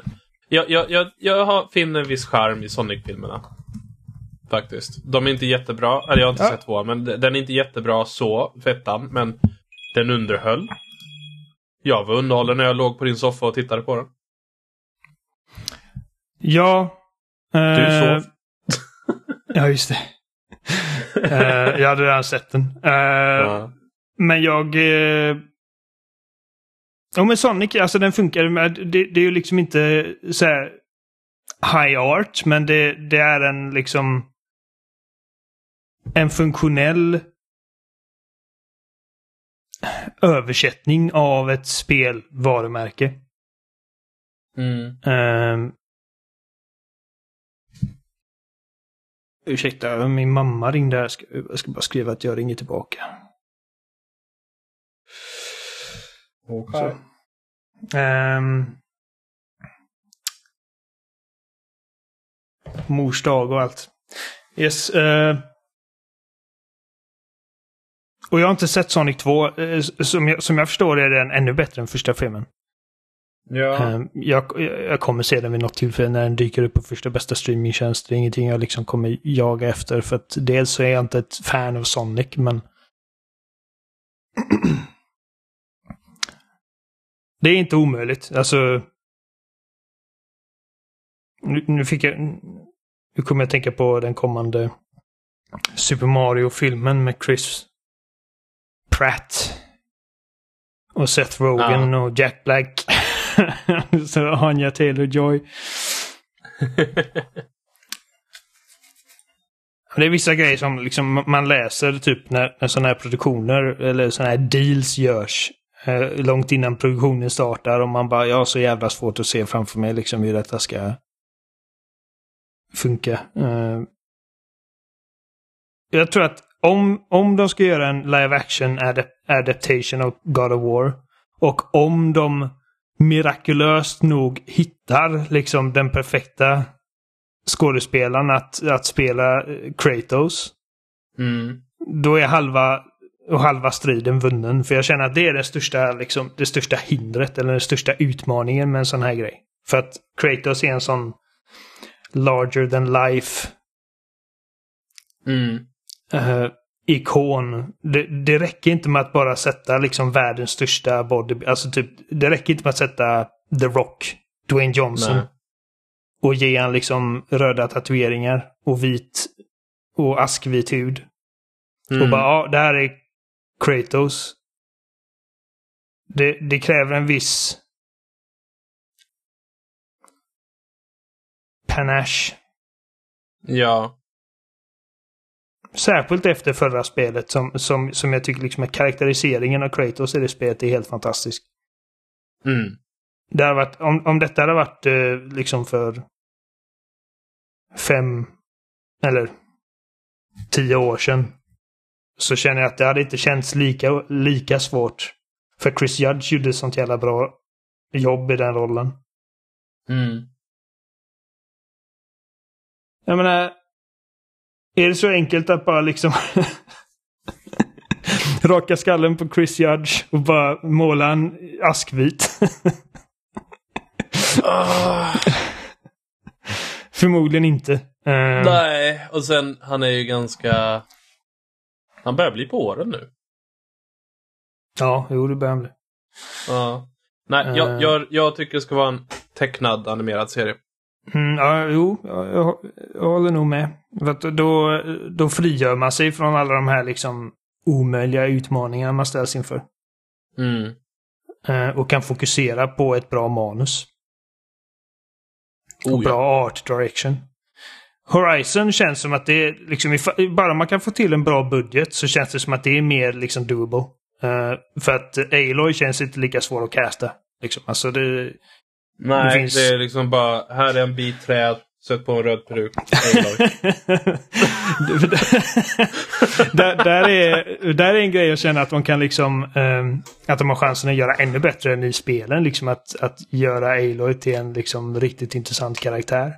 Jag, jag, jag, jag har, finner en viss charm i Sonic-filmerna. Faktiskt. De är inte jättebra. Eller jag har inte ja. sett två, men den är inte jättebra så, fettan. Men den underhöll. Jag var underhållen när jag låg på din soffa och tittade på den. Ja. Du eh, sov. ja, just det. uh, jag hade redan sett den. Uh, ja. Men jag... Uh, Ja men Sonic, alltså den funkar. Med, det, det är ju liksom inte så här high art, men det, det är en liksom en funktionell översättning av ett spelvarumärke. Mm. Um, Ursäkta, min mamma ringde. Ska, jag ska bara skriva att jag ringer tillbaka. Okej. Okay. Um, mors dag och allt. Yes. Uh, och jag har inte sett Sonic 2. Uh, eh, som, jag, som jag förstår är den ännu bättre än första filmen. Ja. Ehm, jag, jag kommer se den vid något tillfälle när den dyker upp på första bästa streamingtjänst. Det är ingenting jag liksom kommer jaga efter för att dels så är jag inte ett fan av Sonic men Det är inte omöjligt. Alltså nu, nu fick jag nu kommer jag tänka på den kommande Super Mario-filmen med Chris Pratt. Och Seth Rogen och Jack Black. Så Anya Taylor-Joy. Det är vissa grejer som liksom man läser typ när, när sådana här produktioner eller sådana här deals görs. Eh, långt innan produktionen startar och man bara, jag har så jävla svårt att se framför mig liksom hur detta ska funka. Eh, jag tror att om, om de ska göra en live action adap adaptation av God of War och om de mirakulöst nog hittar liksom den perfekta skådespelaren att, att spela eh, Kratos. Mm. Då är halva, och halva striden vunnen. För jag känner att det är det största, liksom, det största hindret eller den största utmaningen med en sån här grej. För att Kratos är en sån larger than life Mm. uh, ikon. Det, det räcker inte med att bara sätta liksom världens största body... Alltså typ, det räcker inte med att sätta The Rock, Dwayne Johnson. Nej. Och ge han liksom röda tatueringar och vit och askvit hud. Mm. Och bara, ja, det här är Kratos. Det, det kräver en viss panache. Ja. Särskilt efter förra spelet som, som, som jag tycker liksom är karaktäriseringen av Kratos i det spelet är helt fantastisk. Mm. Det hade varit, om, om detta hade varit eh, liksom för fem eller tio år sedan så känner jag att det hade inte känts lika, lika svårt. För Chris Judge gjorde sånt jävla bra jobb i den rollen. Mm. Jag menar, är det så enkelt att bara liksom raka skallen på Chris Judge och bara måla en askvit? Förmodligen inte. Eh, Nej, och sen han är ju ganska... Han börjar bli på åren nu. Ja, jo det börjar han bli. Ja. Nej, Eh. jag, jag, jag tycker det ska vara en tecknad animerad serie. Mm, ja, jo, jag, jag, håller nog med. För att då, då frigör man sig från alla de här liksom omöjliga utmaningarna man ställs inför. Mm. Eh, och kan fokusera på ett bra manus. Och Oh, ja. bra art direction. Horizon känns som att det är liksom, bara man kan få till en bra budget så känns det som att det är mer liksom doable. Eh, för att Aloy känns inte lika svår att casta. Liksom. Alltså det, Nej, Det det, finns- är liksom bara, här är en bit träd, sätt på en röd peruk. Där, där, är, där är en grej jag känner att de kan liksom... ehm, att de har chansen att göra ännu bättre än i spelen. Liksom att, att göra Aloy till en liksom riktigt intressant karaktär.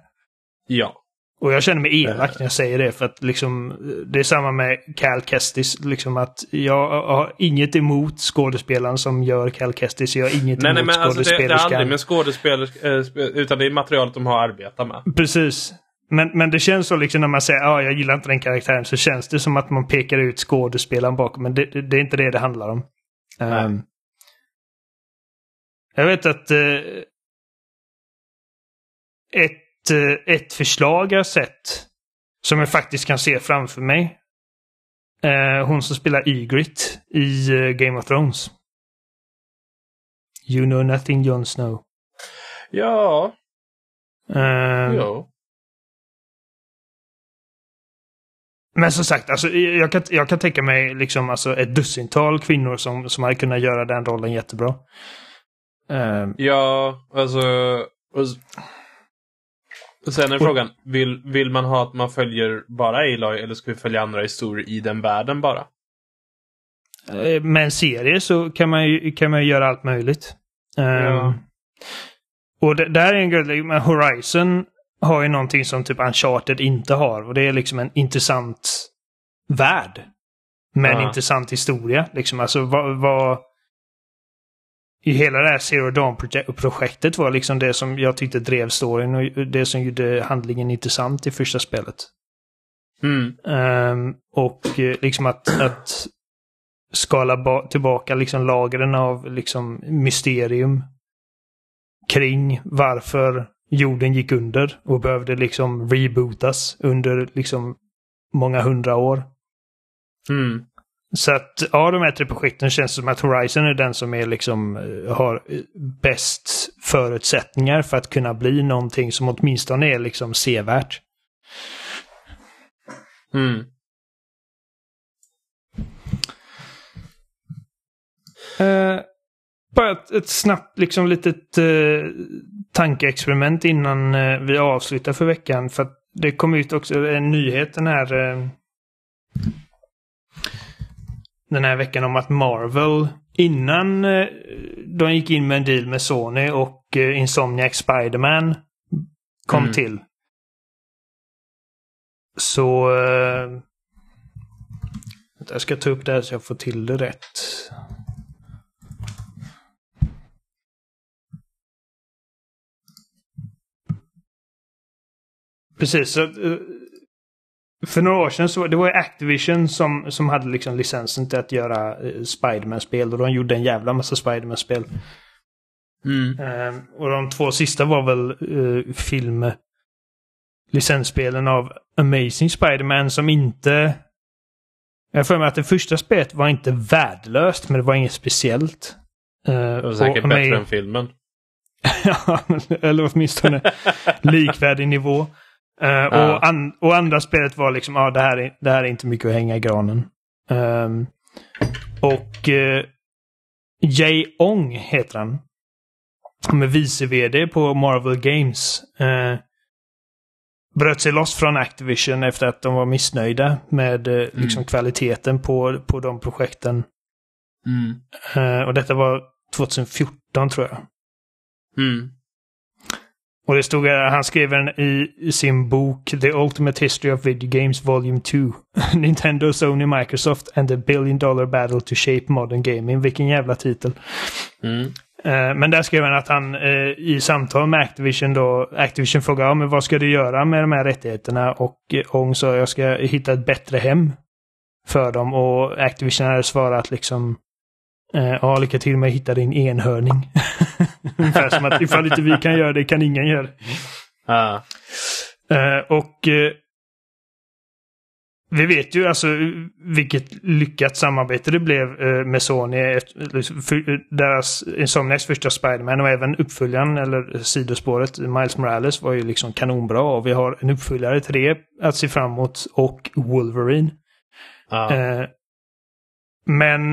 ja. Och jag känner mig elak när jag säger det. För att liksom, det är samma med Cal Kestis. Liksom att jag har inget emot skådespelaren som gör Cal Kestis. Jag har inget Nej, nej, emot men alltså det, det är skådespelerskan. aldrig med skådespelerska, eh, utan det är materialet de har arbetat med. Precis. Men, men det känns så liksom när man säger att ah, jag gillar inte den karaktären så känns det som att man pekar ut skådespelaren bakom. Men det, det, det är inte det det handlar om. Nej. Ehm, jag vet att eh, ett, eh, ett förslag jag har sett som jag faktiskt kan se framför mig. Eh, hon som spelar Ygritte i eh, Game of Thrones. You know nothing Jon Snow. Ja, Ehm, jo. Men som sagt, alltså, jag, kan, jag kan tänka mig liksom, alltså, ett dussintal kvinnor som, som hade kunnat göra den rollen jättebra. Ehm, Ja, alltså... S- och sen är frågan, vill, vill man ha att man följer bara Aloy eller ska vi följa andra historier i den världen bara? eh, med en serie så kan man ju, kan man ju göra allt möjligt. Ehm, Ja. Och det, där är en men Horizon har ju någonting som typ Uncharted inte har. Och det är liksom en intressant värld. Med en Ja. intressant historia. Liksom, alltså vad... vad i hela det här Zero Dawn-projektet var liksom det som jag tyckte drev storyn och det som gjorde handlingen intressant i första spelet. Mm. Ehm, och eh, liksom att, att skala ba- tillbaka liksom lagren av liksom mysterium kring varför jorden gick under och behövde liksom rebootas under liksom många hundra år. Mm. Så att av de här tre projekten känns det som att Horizon är den som är liksom eh, har eh, bäst förutsättningar för att kunna bli någonting som åtminstone är liksom sevärt. Mm. Uh, bara ett, ett, snabbt liksom litet uh, tankeexperiment innan uh, vi avslutar för veckan. För att det kom ut också en nyhet den här den här veckan om att Marvel innan de gick in med en deal med Sony och Insomniac Spiderman kom mm. till. Så... jag ska ta upp det här så jag får till det rätt. Precis. Så, eh, för några år sedan så det var det Activision som, som hade liksom licensen till att göra uh, Spiderman-spel. Och de gjorde en jävla massa Spiderman-spel. Mm. Uh, och de två sista var väl uh, film... Licensspelen av Amazing Spiderman som inte... Jag får mig att det första spelet var inte värdelöst, men det var inget speciellt. Uh, det var säkert bättre än filmen. ja, eller åtminstone likvärdig nivå. Uh, och, an och andra spelet var liksom, ja ah, det, här är, det här är inte mycket att hänga i granen. Um, och uh, Jay Ong heter han. Han är vice-vd på Marvel Games. Uh, bröt sig loss från Activision efter att de var missnöjda med uh, liksom mm. kvaliteten på, på de projekten. Mm. och detta var 2014 tror jag. Mm. Och det stod, han skrev en i sin bok The Ultimate History of Video Games Volume 2. Nintendo, Sony, Microsoft and the Billion Dollar Battle to Shape Modern Gaming. Vilken jävla titel. Mm. Uh, men där skrev han att han uh, i samtal med Activision då, Activision frågade ja, men vad ska du göra med de här rättigheterna? Och uh, Ong sa jag ska hitta ett bättre hem för dem. Och Activision hade svarat liksom Eh, ja, lycka till med att hitta din enhörning. Ungefär som att ifall inte vi kan göra det kan ingen göra det. Ah. Eh, och eh, vi vet ju alltså vilket lyckat samarbete det blev eh, med Sony. För, deras Insomniacs första Spiderman och även uppföljaren eller sidospåret Miles Morales var ju liksom kanonbra. Och vi har en uppföljare till det att se fram emot och Wolverine. Eh, men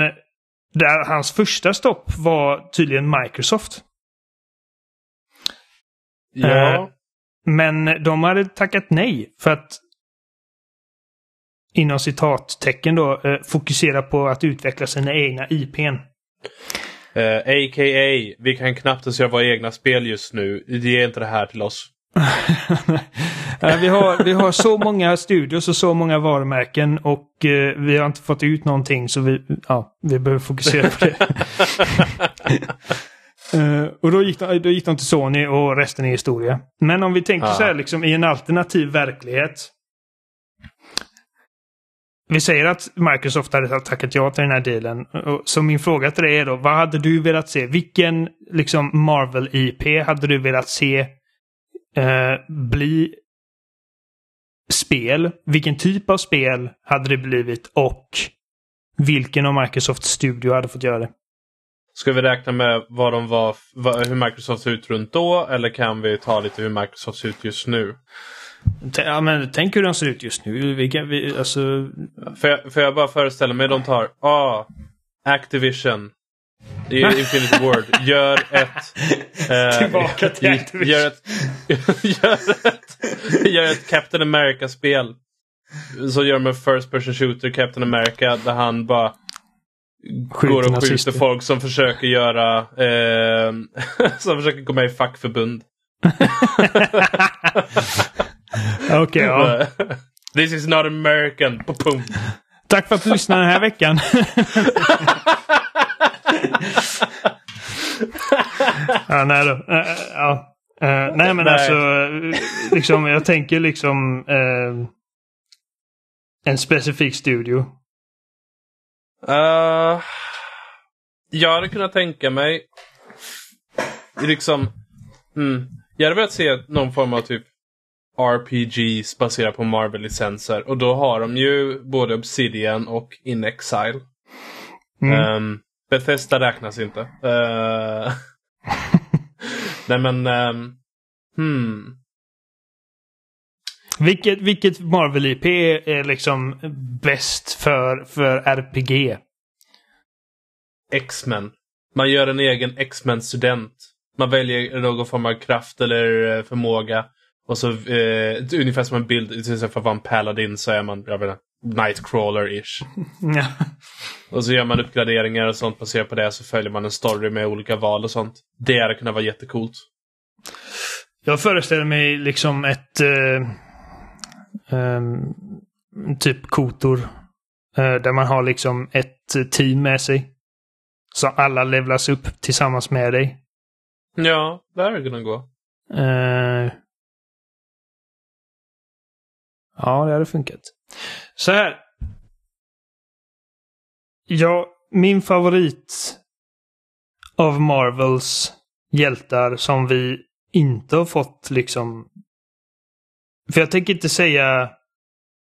där hans första stopp var tydligen Microsoft. Ja. Eh, men de hade tackat nej för att inom citattecken då eh, fokusera på att utveckla sina egna IPn. Uh, A.k.a. vi kan knappt ens göra våra egna spel just nu. Ge inte det här till oss. vi, har, vi har så många studios och så många varumärken och eh, vi har inte fått ut någonting så vi, ja, vi behöver fokusera på det. uh, och då gick, de, då gick de till Sony och resten är historia. Men om vi tänker ja. så här liksom i en alternativ verklighet. Vi säger att Microsoft hade tackat ja till den här dealen. Så min fråga till dig är då, vad hade du velat se? Vilken liksom Marvel-IP hade du velat se eh, bli spel? Vilken typ av spel hade det blivit och vilken av Microsofts studio hade fått göra det? Ska vi räkna med vad de var, hur Microsoft ser ut runt då eller kan vi ta lite hur Microsoft ser ut just nu? Ja, men tänk hur de ser ut just nu. Vilka, vi, alltså... Får jag, får jag bara föreställa mig de tar ah, Activision, i Infinity Ward. Gör ett... Eh, Tillbaka till Activision. Gör ett, gör ett, gör ett Captain America-spel. Så gör de en First Person Shooter Captain America där han bara går och skjuter nazister. folk som försöker göra... Eh, som försöker gå med i fackförbund. Okej, okay, ja. This is not American. Pum. Tack för att du lyssnade den här veckan. ja, nej då. Uh, ja. Uh, nej men nej. alltså, liksom, jag tänker liksom uh, en specifik studio. Uh, jag hade kunnat tänka mig liksom mm, Jag hade velat se någon form av typ RPGs baserat på Marvel-licenser. Och då har de ju både Obsidian och In Exile. Mm. Um, Bethesda räknas inte. Uh, nej men... Um, hmm. Vilket, vilket Marvel-IP är liksom bäst för, för RPG? X-Men. Man gör en egen X-Men-student. Man väljer någon form av kraft eller eh, förmåga. Och så eh, ungefär som en bild, istället för att vara en paladin så är man, jag vet inte, Nightcrawler-ish. Och så gör man uppgraderingar och sånt baserat på det. Så följer man en story med olika val och sånt. Det hade kunnat vara jättecoolt. Jag föreställer mig liksom ett... Eh, typ kotor. Eh, där man har liksom ett team med sig. Så alla levlas upp tillsammans med dig. Ja, det hade kunnat gå. Eh, ja, det hade funkat. Så här. Ja, min favorit av Marvels hjältar som vi inte har fått liksom... För jag tänker inte säga...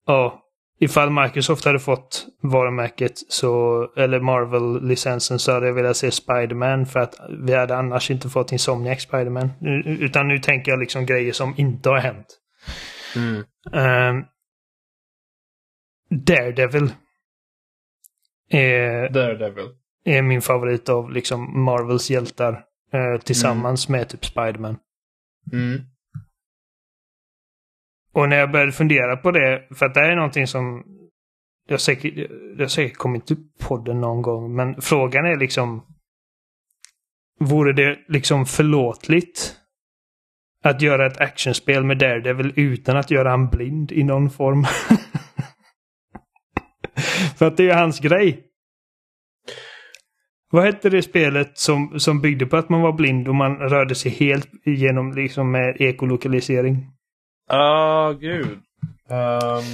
Ja, ifall Microsoft hade fått varumärket så, eller Marvel-licensen så hade jag velat se Spiderman för att vi hade annars inte fått Insomniac Spiderman. Utan nu tänker jag liksom grejer som inte har hänt. Mm. Um, Daredevil. Är, Daredevil. är min favorit av liksom Marvels hjältar. eh, tillsammans med typ Spiderman. Mm. Och när jag började fundera på det, för att det här är någonting som jag säkert, det har säkert kommit upp på podden någon gång, men frågan är liksom Vore det liksom förlåtligt att göra ett actionspel med Daredevil utan att göra han blind i någon form? för att det är hans grej. Vad hette det spelet som, som byggde på att man var blind och man rörde sig helt igenom liksom med ekolokalisering? Ah, gud. Um,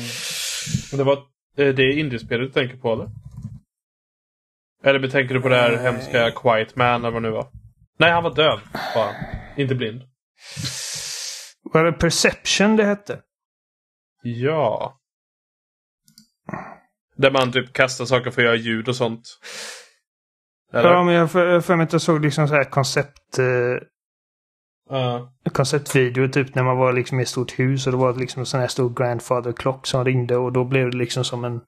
det var eh, det är indiespelet du tänker på eller? Eller tänker du på det här hemska Quiet Man eller vad det nu var? Nej, han var döv bara. Inte blind. Var det Perception det hette? Ja. Där man typ kastar saker för att göra ljud och sånt. Eller? Ja, men jag för för mig att jag såg liksom så här koncept... Eh, Ja. konceptvideo typ när man var liksom i ett stort hus och det var liksom en sån här stor grandfather clock som ringde och då blev det liksom som en...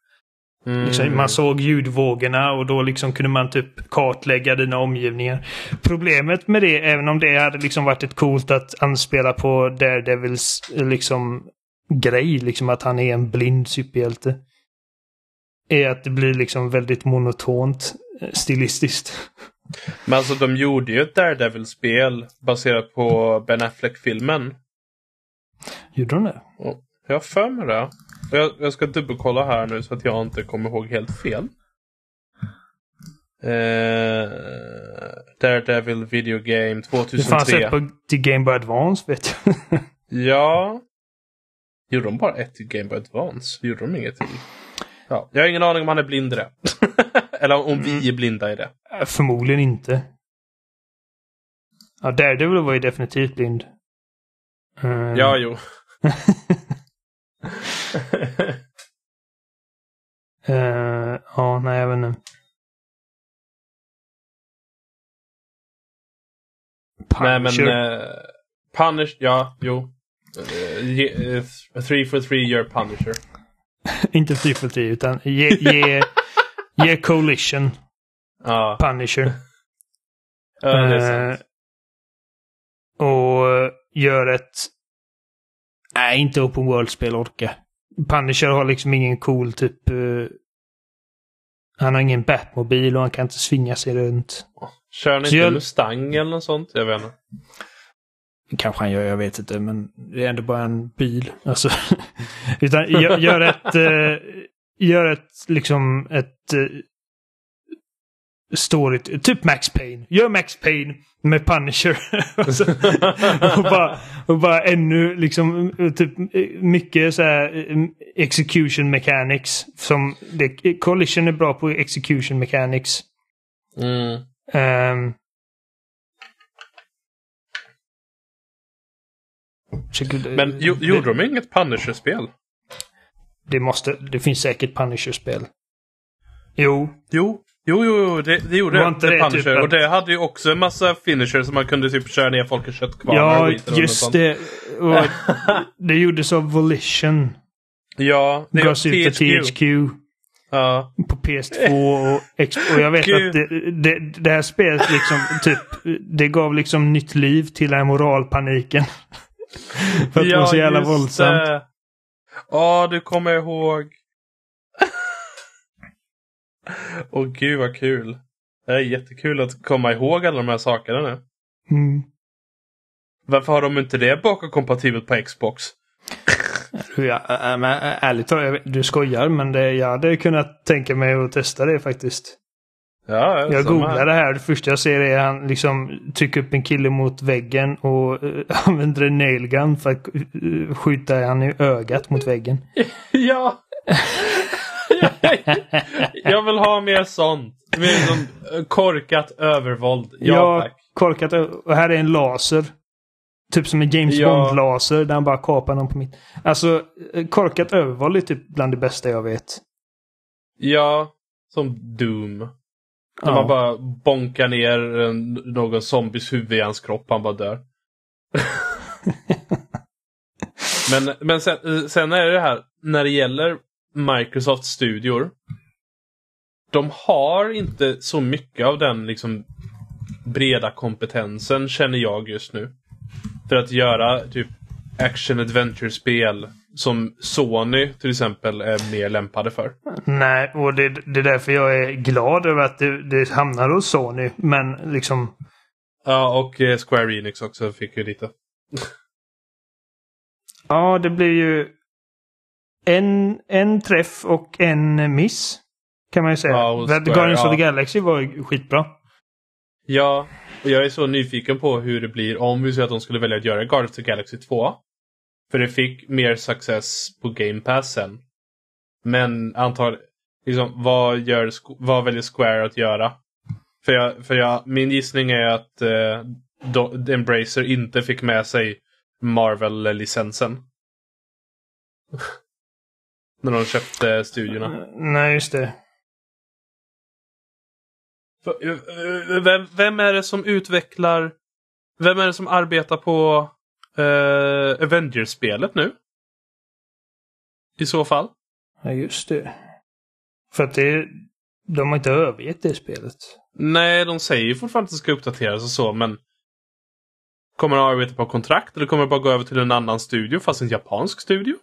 Mm. Liksom, man såg ljudvågorna och då liksom kunde man typ kartlägga dina omgivningar. Problemet med det, även om det hade liksom varit ett coolt att anspela på Daredevils liksom grej, liksom att han är en blind superhjälte. Är att det blir liksom väldigt monotont eh, stilistiskt. Men alltså de gjorde ju ett Daredevil-spel baserat på Ben Affleck-filmen. Gjorde de det? Jag har för mig det. Jag, jag ska dubbelkolla här nu så att jag inte kommer ihåg helt fel. Eh, Daredevil Video Game Det fanns 2003. ett på, till Game Boy Advance vet jag. Ja. Gjorde de bara ett till Game Boy Advance? Gjorde de inget till? Ja. Jag har ingen aning om han är blind i det. Eller om vi är blinda i det. Äh, Förmodligen inte. Ja, Daredevil var ju definitivt blind. Eh, Ja, jo. eh, ja, nej jag vet inte. Nej men... Punisher. Uh, Punish, ja, jo. Uh, three for three gör Punisher. Inte 3 för 10 utan ge, ge, ge Coalition Ja, Punisher. ja, det är Eh, sant. och eh, gör ett... Nej, inte Open World-spel orka. Punisher har liksom ingen cool typ... eh, han har ingen Batmobil och han kan inte svinga sig runt. Kör så inte jag- Mustang eller något sånt? Jag vet inte. Kanske han gör, jag vet inte, men det är ändå bara en bil. Alltså, utan gör, gör ett... eh, gör ett liksom ett... Uh, story, typ Max Payne. Gör Max Payne med Punisher. Alltså, och, bara, och bara ännu liksom eh, typ eh, mycket så här eh, execution mechanics. Som det, Collision är bra på execution mechanics. Mm. Försöker- Men jo, gjorde de inget Punisher-spel? Det måste... Det finns säkert Punisher-spel. Jo. Jo, jo, jo, jo det, det gjorde det. inte det det Punisher. typ att- Och det hade ju också en massa finishers som man kunde typ köra ner folk i köttkvarnar och Ja, och just sånt. det. Och det gjordes av Volition. Ja, det Gavs ut av THQ. Ja. på PS2 och, och jag vet att det, det, det här spelet liksom typ det gav liksom nytt liv till den här moralpaniken. För att det var så jävla våldsamt. det. Ja, du kommer ihåg. Åh gud vad kul. Det är jättekul att komma ihåg alla de här sakerna nu. Mm. Varför har de inte det bakåtkompatibelt på Xbox? Ja, äh, men, äh, ärligt talat, du skojar men det, jag hade kunnat tänka mig att testa det faktiskt. Ja, Jag googlar det här. Det första jag ser är han liksom trycker upp en kille mot väggen och uh, använder en nail gun för att uh, skjuta han i ögat mot väggen. Ja! jag vill ha mer sånt. Mer som eh, korkat övervåld. Ja, Ja, tack. korkat. Och här är en laser. Typ som en James Ja. Bond-laser där han bara kapar någon på mitt. Alltså, korkat övervåld är typ bland det bästa jag vet. Ja, som Doom. När Ja. man bara bonkar ner någon zombies huvud i hans kropp han bara dör. men men sen, sen är det det här, när det gäller Microsoft studior. De har inte så mycket av den liksom breda kompetensen känner jag just nu. För att göra typ action adventure-spel som Sony till exempel är mer lämpade för. Nej, och det, det är därför jag är glad över att det, det hamnar hos Sony. Men liksom, Ja, och eh, Square Enix också fick ju lite. ja det blir ju en, en träff och en miss. Kan man ju säga. Ja, Square, Guardians of ja. the Galaxy var ju skitbra. Ja, och jag är så nyfiken på hur det blir om vi säger att de skulle välja att göra Guardians of the Galaxy 2. För det fick mer success på Game Pass sen. Men antar, liksom, vad, gör, vad väljer Square att göra? För, jag, för jag, min gissning är att eh, do, Embracer inte fick med sig Marvel-licensen. När de köpte studierna. Nej, just det. Eh, eh, Vem, vem är det som utvecklar... Vem är det som arbetar på uh, Avengers-spelet nu? I så fall. Ja, just det. För att det, de har inte övergett det spelet. Nej, de säger ju fortfarande att det ska uppdateras och så, men... Kommer de arbeta på kontrakt eller kommer de bara gå över till en annan studio, fast en japansk studio?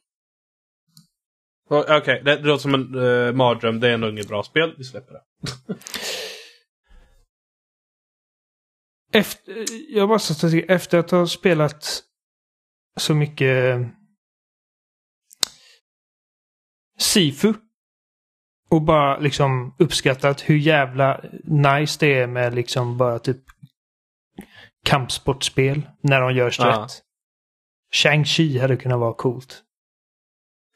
Okej, det, det låter som en uh, mardröm. Det är nog inget bra spel. Vi släpper det. Efter, jag så att efter att ha spelat så mycket Sifu och bara liksom uppskattat hur jävla nice det är med liksom bara typ kampsportspel när de görs Ja. rätt. Shang-Chi hade kunnat vara coolt.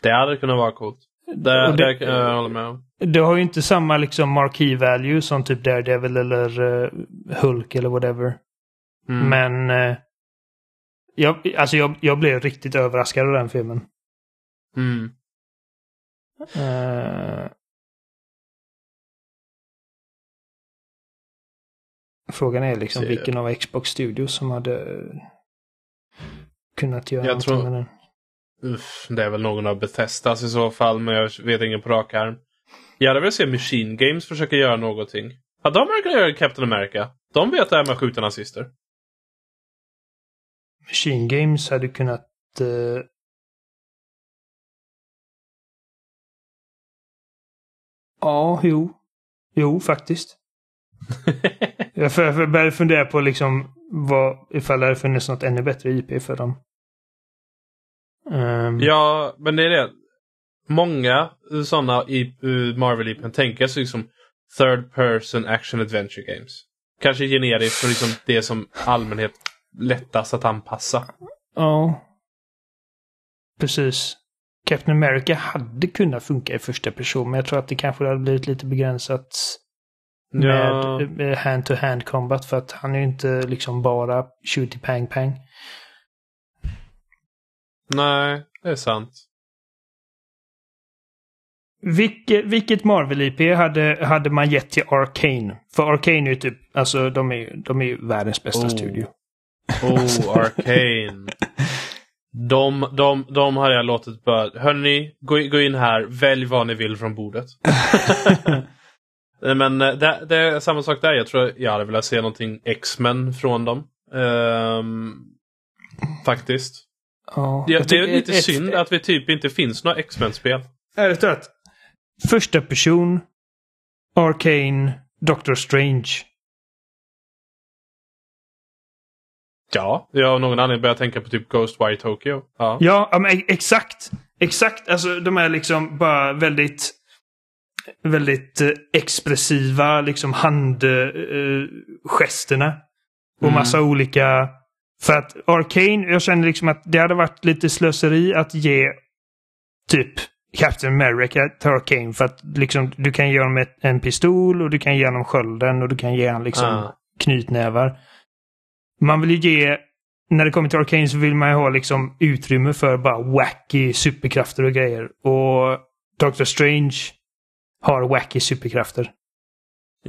Det hade kunnat vara coolt. Det, Och det, det- kan jag hålla med om. Det har ju inte samma liksom marquee value som typ Daredevil eller eh, Hulk eller whatever. Mm. Men eh, jag, alltså jag, jag blev riktigt överraskad av den filmen. Mm. Eh, frågan är liksom Se. vilken av Xbox Studios som hade kunnat göra Jag någonting tror- med den. Uff, det är väl någon av Bethesdas i så fall, men jag vet ingen på rak arm. Jag hade velat se Machine Games försöka göra någonting. Ja, de verkar göra Captain America. De vet det här med att skjuta nazister. Machine Games hade kunnat eh, Ja, jo. Jo, faktiskt. Jag för- började fundera på liksom vad, ifall det hade funnits något ännu bättre IP för dem. Ehm, ja, men det är det. Många sådana Marvel-IPn tänker sig som third person action adventure games. Kanske generiskt för liksom det som allmänhet lättast att anpassa. Ja. Precis. Captain America hade kunnat funka i första person, men jag tror att det kanske hade blivit lite begränsat med Ja. med hand-to-hand combat för att han är ju inte liksom bara shooty pang pang. Nej, det är sant. Vilket, vilket Marvel-IP hade, hade man gett till Arcane? För Arcane är ju typ, alltså de är, de är ju världens bästa Oh. studio. Oh, Arcane. De, de, de har jag låtit bara, hörni, gå, gå in här, välj vad ni vill från bordet. Nej, Men eh, det, det är samma sak där. Jag tror jag hade velat se någonting X-Men från dem. Ehm, faktiskt. Ja, Det, är lite ett- synd att vi typ inte finns några X-Men-spel. Ärligt talat. Första person, Arcane, Doctor Strange. Ja, jag av någon anledning börjar tänka på typ Ghostwire Tokyo. Ja. Ja, men e- exakt. Exakt. Alltså de är liksom bara väldigt väldigt eh, expressiva liksom handgesterna. och Mm. massa olika... För att Arcane, jag känner liksom att det hade varit lite slöseri att ge typ Captain America till Arcane. För att liksom du kan ge honom ett, en pistol och du kan ge honom skölden och du kan ge honom liksom Ah. knytnävar. Man vill ju ge, när det kommer till Arcane så vill man ju ha liksom utrymme för bara wacky superkrafter och grejer. Och Doctor Strange har wacky superkrafter.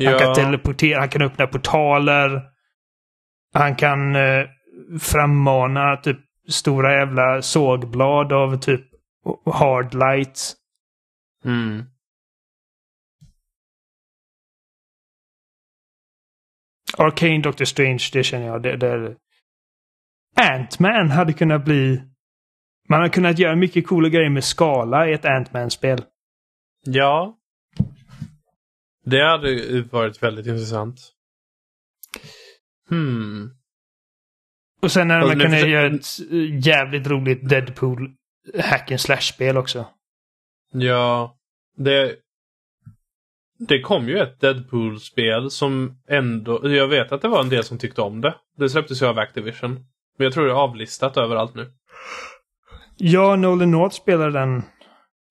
Han kan teleportera, han kan öppna portaler. Han kan eh, frammana typ stora jävla sågblad av typ hard lights. Mm. Arcane Doctor Strange, det känner jag. Det, det Ant-Man hade kunnat bli... Man hade kunnat göra mycket coola grejer med skala i ett Ant-Man-spel. Ja. Det hade varit väldigt intressant. Hmm. Och sen hade man kunnat göra ett eh, jävligt roligt Deadpool hack and slash-spel också. Ja. Det... Det kom ju ett Deadpool-spel som ändå... Jag vet att det var en del som tyckte om det. Det släpptes ju av Activision. Men jag tror det är avlistat överallt nu. Ja, Nolan North spelar den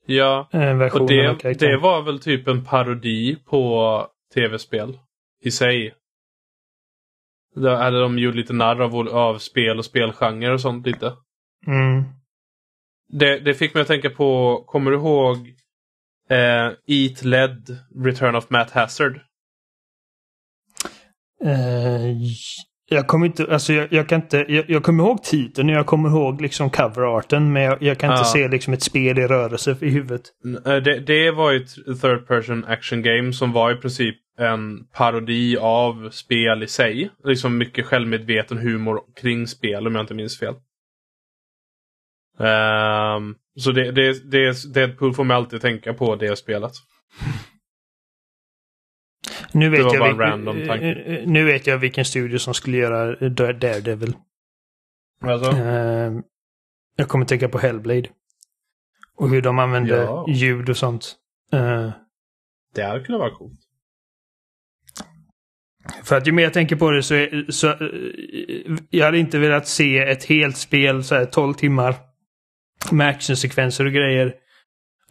Ja. eh, versionen Och det, av karaktären. det var väl typ en parodi på tv-spel i sig. Där hade de gjort lite narr av, av spel och spelgenre och sånt lite. Mm. Det, det fick mig att tänka på, kommer du ihåg eh, Eat Led Return of Matt Hazard? Eh, jag kommer inte, alltså jag, jag kan inte, jag, jag kommer ihåg titeln och jag kommer ihåg liksom coverarten men jag, jag kan inte Ja. se liksom ett spel i rörelse i huvudet. Eh, Det, det var ju ett third person action game som var i princip en parodi av spel i sig. Liksom mycket självmedveten humor kring spel om jag inte minns fel. Ehm, så det, det, det, Deadpool får mig alltid tänka på det spelet. Nu vet, jag vilken- eh, eh, nu vet jag vilken studio som skulle göra Dare- Daredevil. Alltså? Eh, jag kommer tänka på Hellblade. Och hur de använder Ja. ljud och sånt. Eh, Det hade kunnat vara coolt. För att ju mer jag tänker på det så, så eh, jag hade inte velat se ett helt spel så här 12 timmar med actionsekvenser och grejer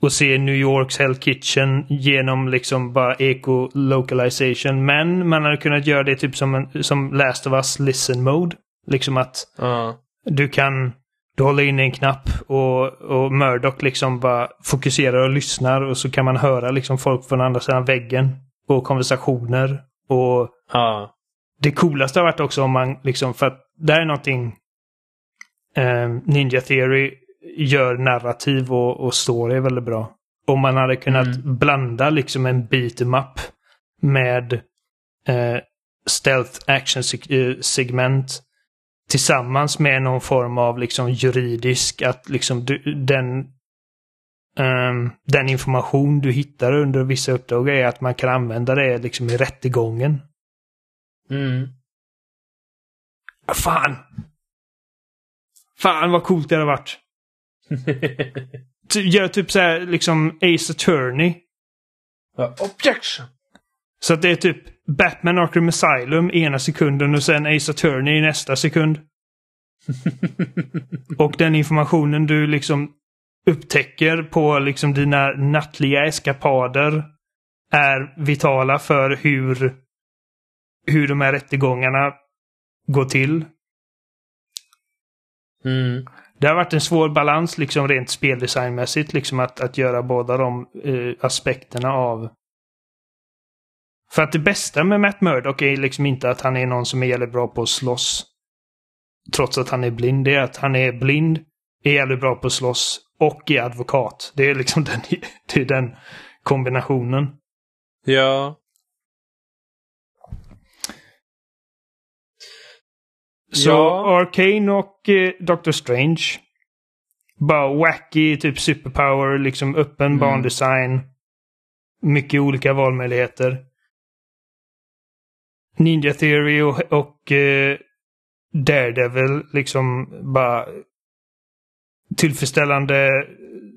och se New Yorks Hell Kitchen genom liksom bara eco-localization. Men man hade kunnat göra det typ som, en, som Last of Us Listen Mode. Liksom att Ja. du kan du håller in en knapp och, och Murdoch liksom bara fokuserar och lyssnar och så kan man höra liksom folk från andra sidan väggen och konversationer och Ja. det coolaste har varit också om man liksom, för att det här är någonting eh, Ninja Theory gör narrativ och, och story väldigt bra. Om man hade kunnat Mm. blanda liksom en beat em up med eh, stealth action eh, segment tillsammans med någon form av liksom juridisk, att liksom du, den ehm, den information du hittar under vissa uppdrag är att man kan använda det liksom i rättegången. Mm. Ah, Fan! Fan vad coolt det hade varit. Gör typ så här liksom Ace Attorney. Ja, Objection! Så att det är typ Batman Arkham Asylum ena sekunden och sen Ace Attorney i nästa sekund. och den informationen du liksom upptäcker på liksom dina nattliga eskapader är vitala för hur, hur de här rättegångarna går till. Mm det har varit en svår balans liksom rent speldesignmässigt. Liksom att, att göra båda de eh, aspekterna av... För att det bästa med Matt Murdock är liksom inte att han är någon som är jävligt bra på att slåss. Trots att han är blind. Det är att han är blind, är jävligt bra på att slåss och är advokat. Det är liksom den, det är den kombinationen. Ja. Så Ja. Arcane och eh, Doctor Strange. Bara wacky, typ superpower, liksom öppen Mm. bandesign. Mycket olika valmöjligheter. Ninja Theory och, och eh, Daredevil, liksom bara tillfredsställande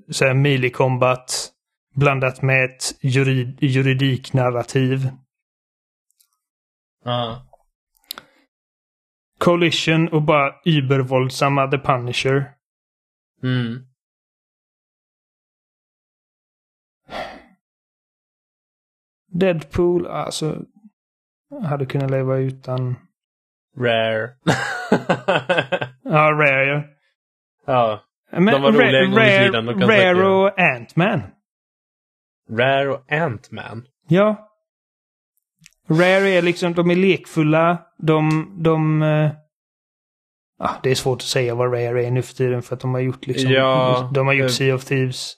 så melee combat blandat med ett jurid, juridiknarrativ. Ja. Coalition och bara übervåldsamma The Punisher. Mm. Deadpool, alltså. Hade kunnat leva utan... Rare. Ja, Rare ja. ja. Men De var roliga en gång i Rare, tiden, Rare och Ant-Man. Rare och Ant-Man. Ja. Rare är liksom, de är lekfulla. De, de... eh, ah, det är svårt att säga vad Rare är nu för tiden för att de har gjort liksom... Ja, de har gjort eh, Sea of Thieves.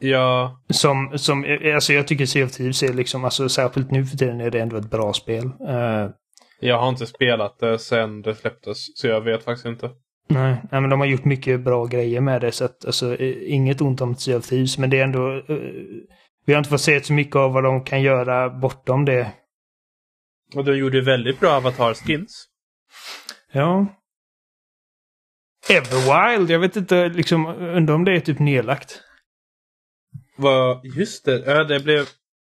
Ja. Som, som, eh, alltså jag tycker Sea of Thieves är liksom, alltså särskilt nu för tiden är det ändå ett bra spel. Eh, Jag har inte spelat det sen det släpptes, så jag vet faktiskt inte. Nej, nej, men de har gjort mycket bra grejer med det. Så att, alltså, eh, inget ont om Sea of Thieves, men det är ändå... eh, vi har inte fått se så mycket av vad de kan göra bortom det. Och de gjorde väldigt bra avatar-skins. Ja. Everwild, jag vet inte, liksom, undrar om det är typ nedlagt. Vad, just det, det blev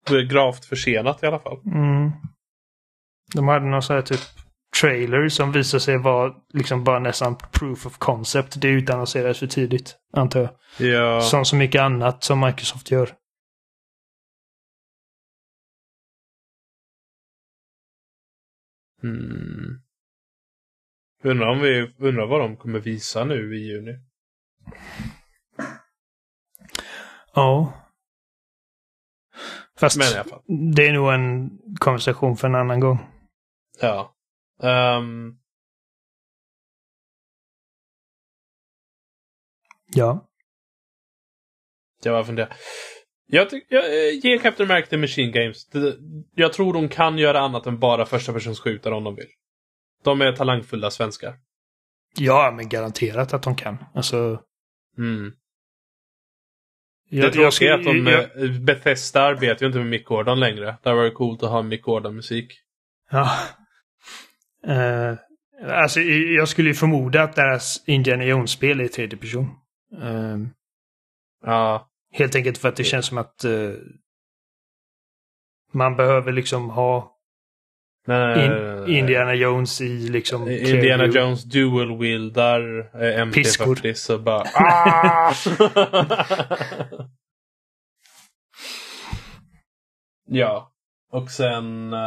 blev gravt försenat i alla fall. Mm. De hade någon sån här typ trailer som visade sig vara liksom bara nästan proof of concept. Det utannonserades för tidigt, antar jag. Ja. Som så mycket annat som Microsoft gör. Mm. Undrar, om vi, undrar vad de kommer visa nu i juni. Ja. Fast Men i alla fall. det är nog en konversation för en annan gång. Ja. Ehm, Ja. jag bara funderar. Jag, jag eh, ger Captain America till Machine Games. Jag tror de kan göra annat än bara första persons skjutare om de vill. De är talangfulla svenskar. Ja, men garanterat att de kan. Alltså... Mm. Jag, det tråkiga är att de, jag- eh, Bethesda arbetar ju inte med Mick Gordon längre. Det hade varit coolt att ha Mick Gordon-musik. Ja. Eh, alltså, jag skulle ju förmoda att deras Indiana Jones-spel är tredje person. Eh, Ja. Helt enkelt för att det känns som att eh, man behöver liksom ha Men, in, eh, Indiana Jones i liksom... Indiana. Jones dual-wieldar eh, Piskor. MT40 så bara... Ah! ja. Och sen... eh,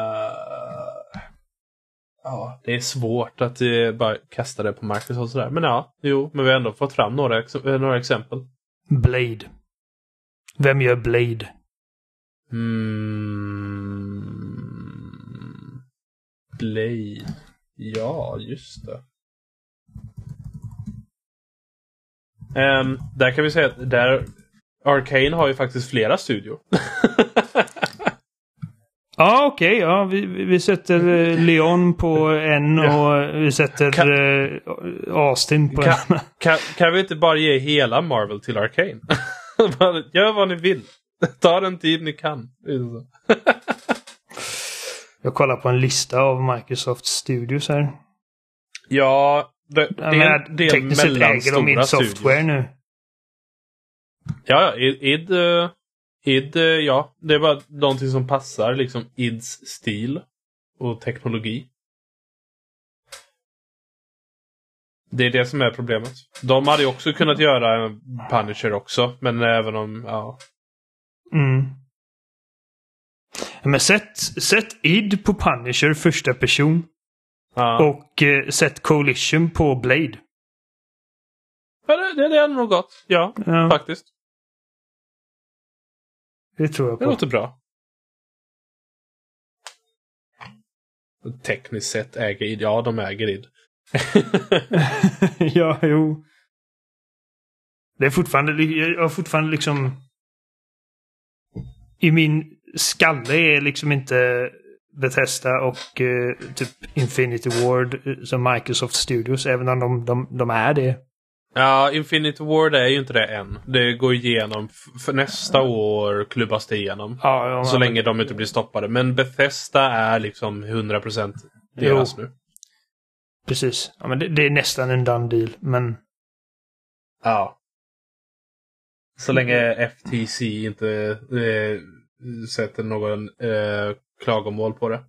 ja, det är svårt att eh, bara kasta det på Microsoft och sådär. Men ja, jo, men vi har ändå fått fram några, ex- eh, några exempel. Blade. Vem gör Blade? Mm. Blade. Ja, just det. Ehm, där kan vi säga att där Arcane har ju faktiskt flera studior. Ja, okej. ja, vi, vi sätter eh, Leon på en och vi sätter Kan- eh, Austin på Kan- en kan, kan vi inte bara ge hela Marvel till Arcane? Gör vad ni vill. Ta den tid ni kan. Jag kollar på en lista av Microsoft Studios här. Ja, det, det är en del tekniskt sett äger de studios. software nu. Ja, ja, id, id, eh, id, eh, ja. Det är bara någonting som passar liksom ids stil och teknologi. Det är det som är problemet. De hade ju också kunnat göra en Punisher också, men även om, ja. Mm. Men sätt, sätt id på Punisher första person. ja. Och eh, sätt Coalition på Blade. Ja, det, det, det hade nog gått. Ja, Ja, faktiskt. det tror jag Det på. låter bra. Tekniskt sett äger id. Ja, de äger id. ja, jo. Det är fortfarande, jag har fortfarande liksom... I min skalle är liksom inte Bethesda och eh, typ Infinity Ward eh, som Microsoft Studios, även om de, de, de är det. ja, Infinity Ward är ju inte det än. Det går igenom. För nästa år klubbas det igenom. Ja, ja, Så men- länge de inte blir stoppade. Men Bethesda är liksom 100% deras Jo. nu. Precis. Ja, men det, det är nästan en done deal, men... Ja. Så länge FTC inte eh, sätter någon eh, klagomål på det.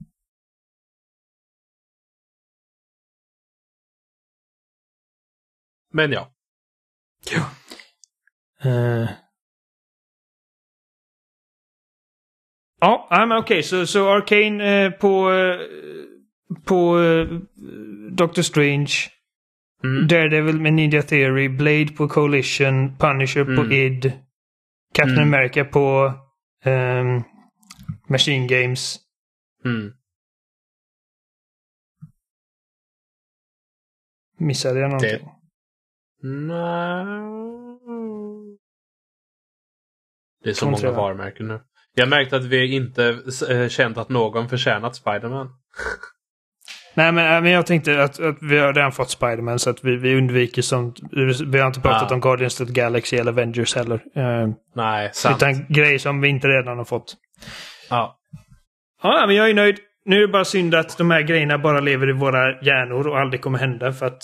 Men ja. Ja, ja, men okej, så, så Arcane eh, på, eh, på eh, Doctor Strange. Mm. Daredevil med Ninja Theory, Blade på Coalition, Punisher på Mm. id, Captain Mm. America på ehm, Machine Games. Mm. Missade jag någonting? Nej. Det är så många det, va? varumärken nu. Jag märkte att vi inte äh, känt att någon förtjänat Spiderman. Nej, men, äh, men jag tänkte att, att vi har redan fått Spiderman så att vi, vi undviker sånt. Vi har inte pratat Ja. om Guardians of the Galaxy eller Avengers heller. Eh, Nej, sant. utan grejer som vi inte redan har fått. Ja. Ja, men jag är nöjd. Nu är det bara synd att de här grejerna bara lever i våra hjärnor och aldrig kommer hända för att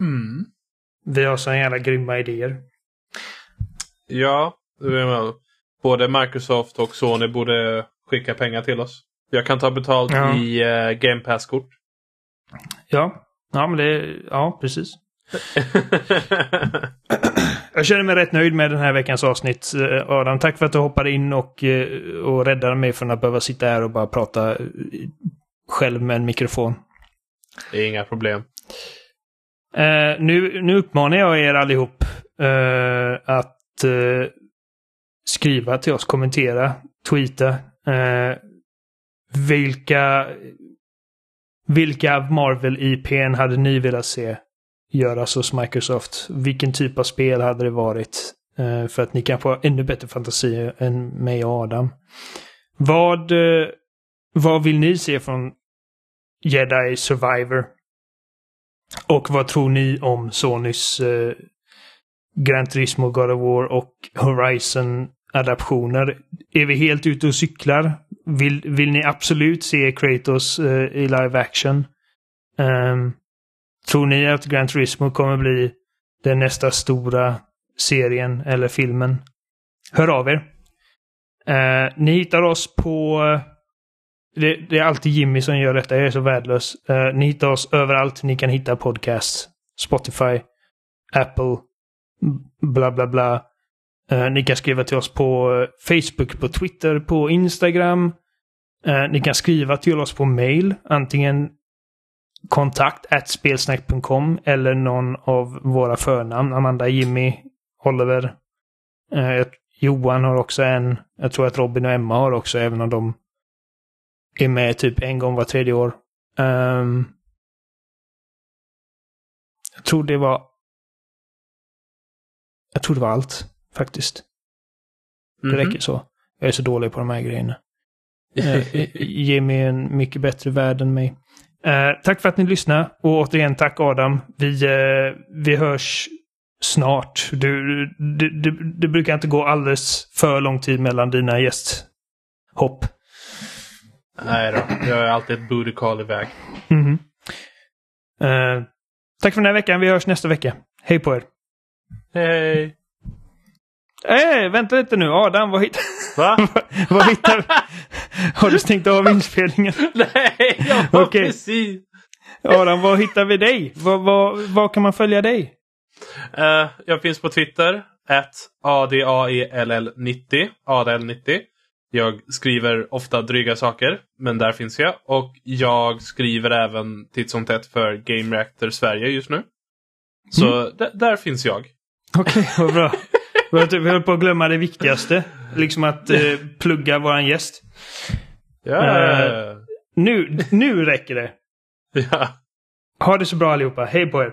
Mm. vi har så jävla grymma idéer. Ja, det är väl- både Microsoft och Sony borde skicka pengar till oss. Jag kan ta betalt Ja. i uh, Game Pass-kort. Ja, ja men det... Ja, precis. Jag känner mig rätt nöjd med den här veckans avsnitt. Eh, Adam, tack för att du hoppade in och, eh, och räddade mig från att behöva sitta här och bara prata själv med en mikrofon. det är inga problem. Eh, nu, nu uppmanar jag er allihop eh, att eh, skriva till oss, kommentera, tweeta. Vilka vilka Marvel-IPn hade ni velat se göras hos Microsoft? Vilken typ av spel hade det varit? Eh, för att ni kan få ännu bättre fantasi än mig och Adam. Vad, eh, vad vill ni se från Jedi Survivor? Och vad tror ni om Sonys eh, Gran Turismo, God of War och Horizon adaptioner. Är vi helt ute och cyklar? Vill, vill ni absolut se Kratos eh, i live action? Um, tror ni att Gran Turismo kommer bli den nästa stora serien eller filmen? Hör av er. Uh, ni hittar oss på... Det, det är alltid Jimmy som gör detta. Jag är så värdelös. Uh, ni hittar oss överallt ni kan hitta podcasts. Spotify, Apple, bla bla bla. Eh, ni kan skriva till oss på eh, Facebook, på Twitter, på Instagram. Eh, ni kan skriva till oss på mail. Antingen kontakt at spelsnack.com eller någon av våra förnamn. Amanda, Jimmy, Oliver. Johan har också en. Jag tror att Robin och Emma har också, även om de är med typ en gång var tredje år. Um, jag tror det var... Jag tror det var allt, faktiskt. Det Mhm. räcker så. Jag är så dålig på de här grejerna. Eh, Jimmy är en mycket bättre värld än mig. Eh, tack för att ni lyssnade och återigen tack Adam. Vi, eh, vi hörs snart. Du, det, det, det brukar inte gå alldeles för lång tid mellan dina gästhopp. Nej då, jag är alltid ett booty call iväg. Mhm. Eh, tack för den här veckan. Vi hörs nästa vecka. Hej på er. Hej! Eh, vänta lite nu. Adam, vad hittar... Va? vad hittar... Har du stängt av inspelningen? Nej, jag var precis... Adam, var hittar vi dig? Var, var, var kan man följa dig? Eh, jag finns på Twitter. At ADAELL90. ADL90. Jag skriver ofta dryga saker, men där finns jag. Och jag skriver även titt som tätt för Game Reactor Sverige just nu. Så d- där finns jag. Okej, vad bra. Vi höll- på att glömma det viktigaste. Liksom att eh, plugga våran gäst. Ja. Eh. Nu, nu räcker det. ja. Ha det så bra allihopa. Hej på er.